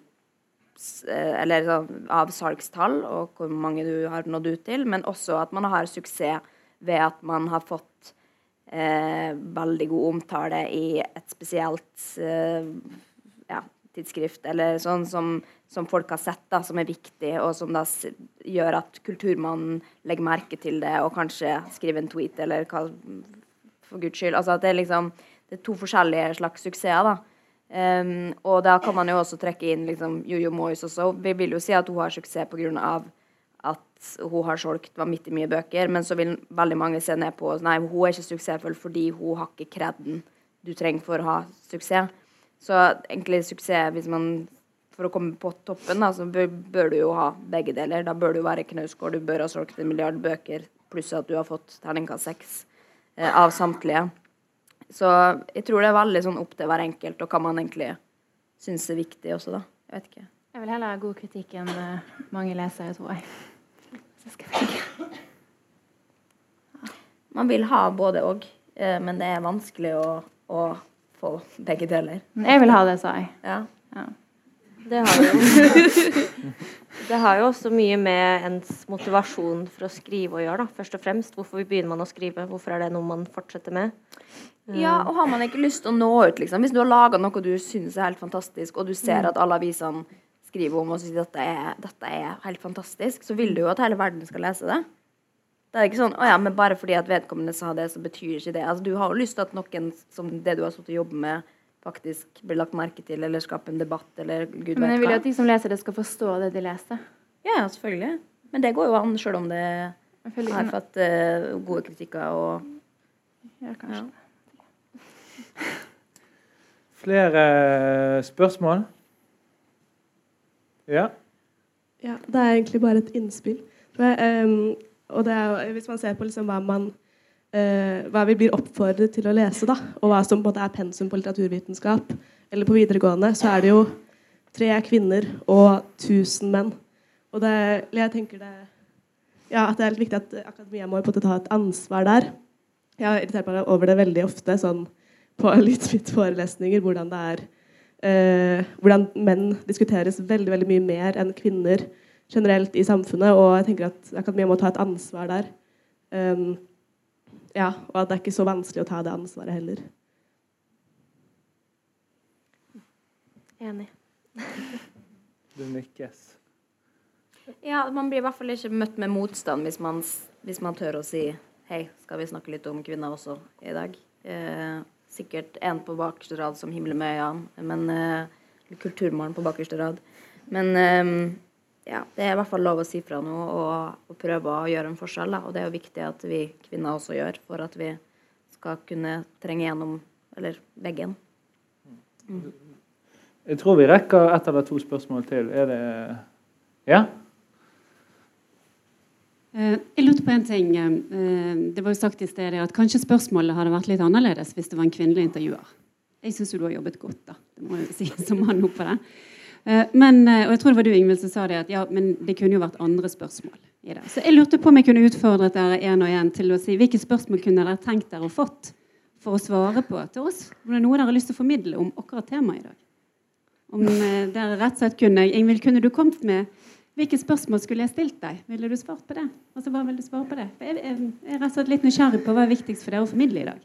eh, eller sånn, av salgstall og hvor mange du har nådd ut til, men også at man har suksess ved at man har fått eh, veldig god omtale i et spesielt eh, ja, tidsskrift, eller sånn som, som folk har sett, da, som er viktig, og som da gjør at kulturmannen legger merke til det, og kanskje skriver en tweet, eller hva for guds skyld. Altså at det er liksom det er to forskjellige slags suksesser, da. Um, og da kan man jo også trekke inn liksom Jojo Moyes også. Vi vil jo si at hun har suksess pga. Hun har solgt vanvittig mye bøker, men så vil veldig mange se ned på Nei, hun er ikke suksessfull fordi hun har ikke kreden du trenger for å ha suksess. Så egentlig suksess, hvis man for å komme på toppen, da, så bør, bør du jo ha begge deler. Da bør du være Knausgård, du bør ha solgt en milliard bøker, pluss at du har fått terningkast seks eh, av samtlige. Så jeg tror det er veldig sånn opp til hver enkelt, og hva man egentlig syns er viktig også, da. Jeg vet ikke. Jeg vil heller ha god kritikk enn eh, mange lesere, tror jeg. Så skal jeg velge. Man vil ha både og, eh, men det er vanskelig å, å få begge deler. Jeg vil ha det, sa jeg. Ja. Ja. Det har jo Det har jo også mye med ens motivasjon for å skrive å gjøre, da. Først og fremst. Hvorfor begynner man å skrive? Hvorfor er det noe man fortsetter med? Ja, og har man ikke lyst til å nå ut, liksom. Hvis du har laga noe du syns er helt fantastisk, og du ser at alle avisene skriver om og sier at dette er, dette er helt fantastisk, så vil du jo at hele verden skal lese det. Det er ikke sånn å ja, men bare fordi at vedkommende sa det, så betyr ikke det. Altså, du har jo lyst til at noen som det du har sittet og jobbet med, faktisk blir lagt merke til, eller skaper en debatt, eller gud vet hva. Men jeg vil jo at de som leser det, skal forstå det de leser. Ja, ja, selvfølgelig. Men det går jo an, sjøl om det har fått uh, gode kritikker og ja, kanskje. ja. Flere spørsmål? Ja. Ja, det er egentlig bare et innspill. Ehm, og det er, hvis man ser på liksom hva man uh, hva vi blir oppfordret til å lese, da, og hva som på en måte er pensum på litteraturvitenskap, eller på videregående, så er det jo tre kvinner og 1000 menn. Og det, jeg tenker det, ja, at det er litt viktig at akademia må på en måte ta et ansvar der. Jeg har irritert meg over det veldig ofte sånn, på Lytvitt-forelesninger, hvordan det er eh, hvordan menn diskuteres veldig veldig mye mer enn kvinner generelt i samfunnet. Og jeg tenker at akademia må ta et ansvar der. Um, ja, og at det er ikke så vanskelig å ta det ansvaret heller. Enig. Det nikkes. Ja, man blir i hvert fall ikke møtt med motstand hvis man, hvis man tør å si Hei, skal vi snakke litt om kvinner også i dag? Eh, sikkert en på bakerste rad som himler med øynene, men uh, eller på bakerste rad. Men um, ja, det er i hvert fall lov å si fra nå og, og prøve å gjøre en forskjell. Da. Og det er jo viktig at vi kvinner også gjør, for at vi skal kunne trenge gjennom eller veggen. Jeg tror vi rekker ett eller to spørsmål til. Er det Ja? Eh, Jeg lurte på en ting. eh, Det var jo sagt i stedet at kanskje spørsmålet hadde vært litt annerledes hvis det var en kvinnelig intervjuer. Jeg syns du har jobbet godt, da. Det må jeg si som mann oppå det. Eh, Men, eh, og jeg tror det var du, Ingvild, som sa det, at ja, men det kunne jo vært andre spørsmål i det. Så jeg lurte på om jeg kunne utfordret dere en og en til å si hvilke spørsmål kunne dere tenkt dere å fått for å svare på til oss? Om det er noe dere har lyst til å formidle om akkurat temaet i dag? Om eh, dere rett og slett kunne Ingvild, kunne du kommet med hvilke spørsmål skulle jeg stilt deg? Ville du svart på det? Altså, hva vil du svare på det? Jeg, jeg, jeg er rett og slett litt nysgjerrig på hva er viktigst for dere å formidle i dag.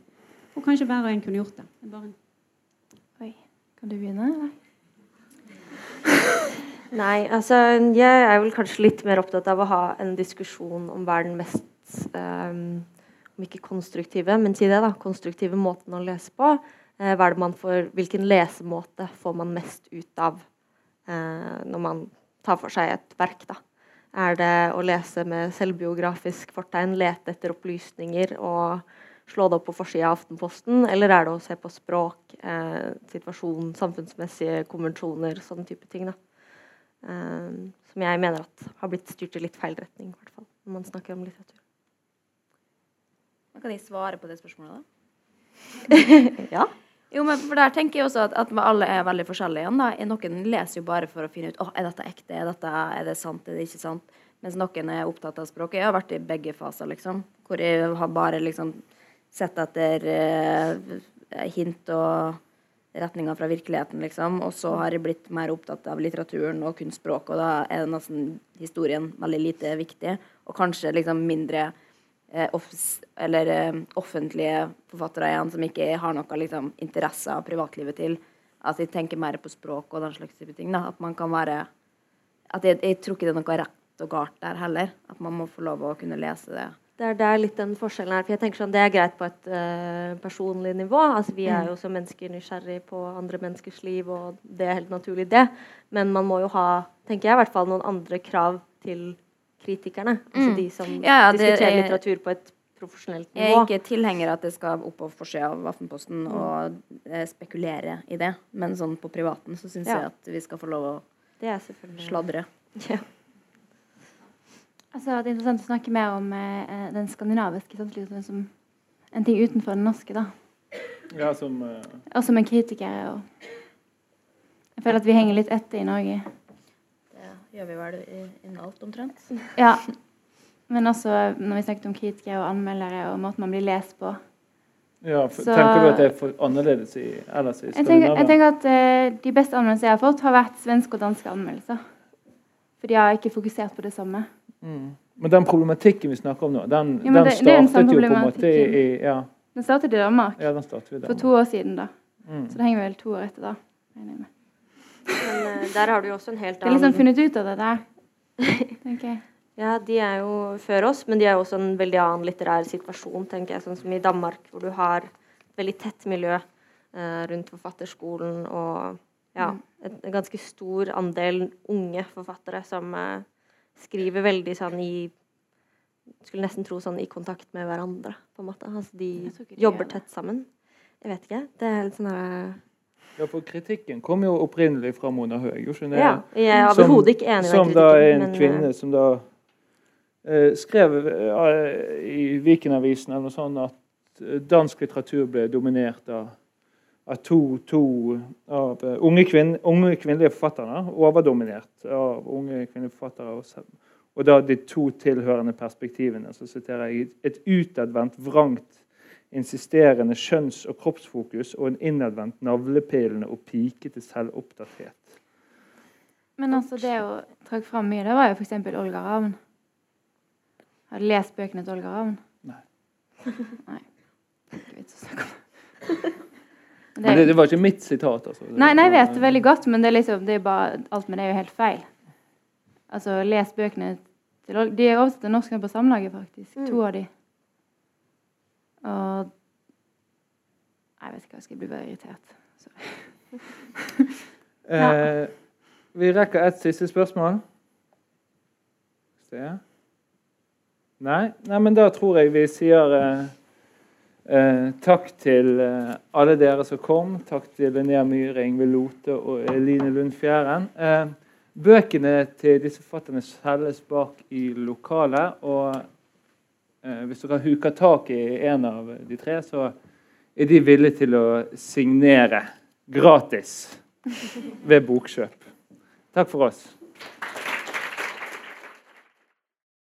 Og kanskje hver og en kunne gjort det. bare Oi. Kan du begynne, eller? Nei, altså jeg er vel kanskje litt mer opptatt av å ha en diskusjon om hva er den mest um, Om ikke konstruktive, men si det, da. Konstruktive måten å lese på. Eh, hva er det man får, hvilken lesemåte får man mest ut av eh, når man tar for seg et verk, da. Er det å lese med selvbiografisk fortegn, lete etter opplysninger og slå det opp på forsida av Aftenposten, eller er det å se på språk, eh, situasjon, samfunnsmessige konvensjoner, sånne type ting, da. Eh, som jeg mener at har blitt styrt i litt feil retning, i hvert fall, når man snakker om litteratur. Men Kan jeg svare på det spørsmålet, da? ja. Jo, men for der tenker jeg også at, at alle er veldig forskjellige igjen. da. Noen leser jo bare for å finne ut oh, er dette ekte, er, dette, er det sant, er det ikke sant. Mens noen er opptatt av språket. Jeg har vært i begge faser, liksom. Hvor jeg har bare liksom sett etter eh, hint og retninger fra virkeligheten, liksom. Og så har jeg blitt mer opptatt av litteraturen og kunstspråk, og da er nesten historien veldig lite viktig. Og kanskje liksom mindre eller eh, offentlige forfattere igjen som ikke har noe liksom, interesse av privatlivet til. At de tenker mer på språk og den slags type ting. Da. At man kan være at jeg, jeg tror ikke det er noe rett og galt der heller. At man må få lov å kunne lese det. Det er der litt den forskjellen her. For jeg tenker sånn, Det er greit på et uh, personlig nivå. altså Vi er jo som mennesker nysgjerrig på andre menneskers liv, og det er helt naturlig, det. Men man må jo ha, tenker jeg i hvert fall, noen andre krav til kritikerne. Altså Mm. de som Ja, ja, det diskuterer er- litteratur på et profesjonelt Jeg er ikke tilhenger av at det skal opp på forsida av Aftenposten og eh, spekulere i det. Men sånn på privaten så syns Ja. jeg at vi skal få lov å Det er sladre. Ja. Altså, det er interessant å snakke mer om eh, den skandinaviske samtiden som en ting utenfor den norske. da. Ja, som eh, Og som en kritiker. Og jeg føler at vi henger litt etter i Norge. Gjør vi vel i- innen alt omtrent. Ja. Men også når vi snakket om kritikere og anmeldere og måten man blir lest på. ja, for, Så- Tenker du at det er for annerledes i, ellers i Jeg tenker, jeg tenker at uh, De beste anmeldelsene jeg har fått, har vært svenske og danske anmeldelser. For de har ikke fokusert på det samme. Mm. Men den problematikken vi snakker om nå, den, Ja, den det- startet jo på en måte i, i ja, Den startet i Danmark ja, den startet i Danmark. for to år siden. da. Mm. Så det henger vel to år etter da. regner jeg med. Men eh, der har du jo også en helt annen Det er liksom funnet ut av det der. tenker jeg. Ja, de er jo før oss, men de er jo også en veldig annen litterær situasjon, tenker jeg. Sånn som i Danmark, hvor du har et veldig tett miljø eh, rundt forfatterskolen og ja, Mm. et, en ganske stor andel unge forfattere som eh, skriver veldig sånn i Skulle nesten tro sånn i kontakt med hverandre, på en måte. Altså de jobber er tett sammen. Jeg vet ikke. Det er litt sånn derre Ja, for kritikken kom jo opprinnelig fra Mona Høeg. Ja. Jeg er overhodet ikke enig Som da er en men, eh, kvinne som da eh, skrev eh, i Vikenavisen eller noe sånt at eh, dansk litteratur ble dominert av, av to, to av eh, unge, kvinn, unge kvinnelige forfattere. Overdominert av unge kvinnelige forfattere. også. og da de to tilhørende perspektivene. Så siterer jeg et utadvendt, vrangt insisterende skjønns- og kroppsfokus og en innadvendt navlepillende og pikete selvopptatthet. Men altså, det å trakk fram mye, det var jo f.eks. Olga Ravn. Har du lest bøkene til Olga Ravn? Nei. Nei. Ikke vits å snakke om. det. Men det, det var ikke mitt sitat, altså. Nei, nei, jeg vet det veldig godt, men det er liksom, det er bare, alt med det er jo helt feil. Altså, les bøkene til Olga De er oversatt til norsk på Samlaget, faktisk. Mm. To av de. Og Jeg vet ikke hva jeg skal bli bare irritert. Så. Eh, vi rekker et siste spørsmål. Nei? Nei, men da tror jeg vi sier eh, eh, takk til eh, alle dere som kom. Takk til Linnea Myhre, Ingvild Lote og Eline Lund Fjæren. Eh, bøkene til disse forfatterne selges bak i lokalet. Og eh, hvis dere huker tak i en av de tre, så er de villige til å signere gratis ved bokkjøp. Takk for oss.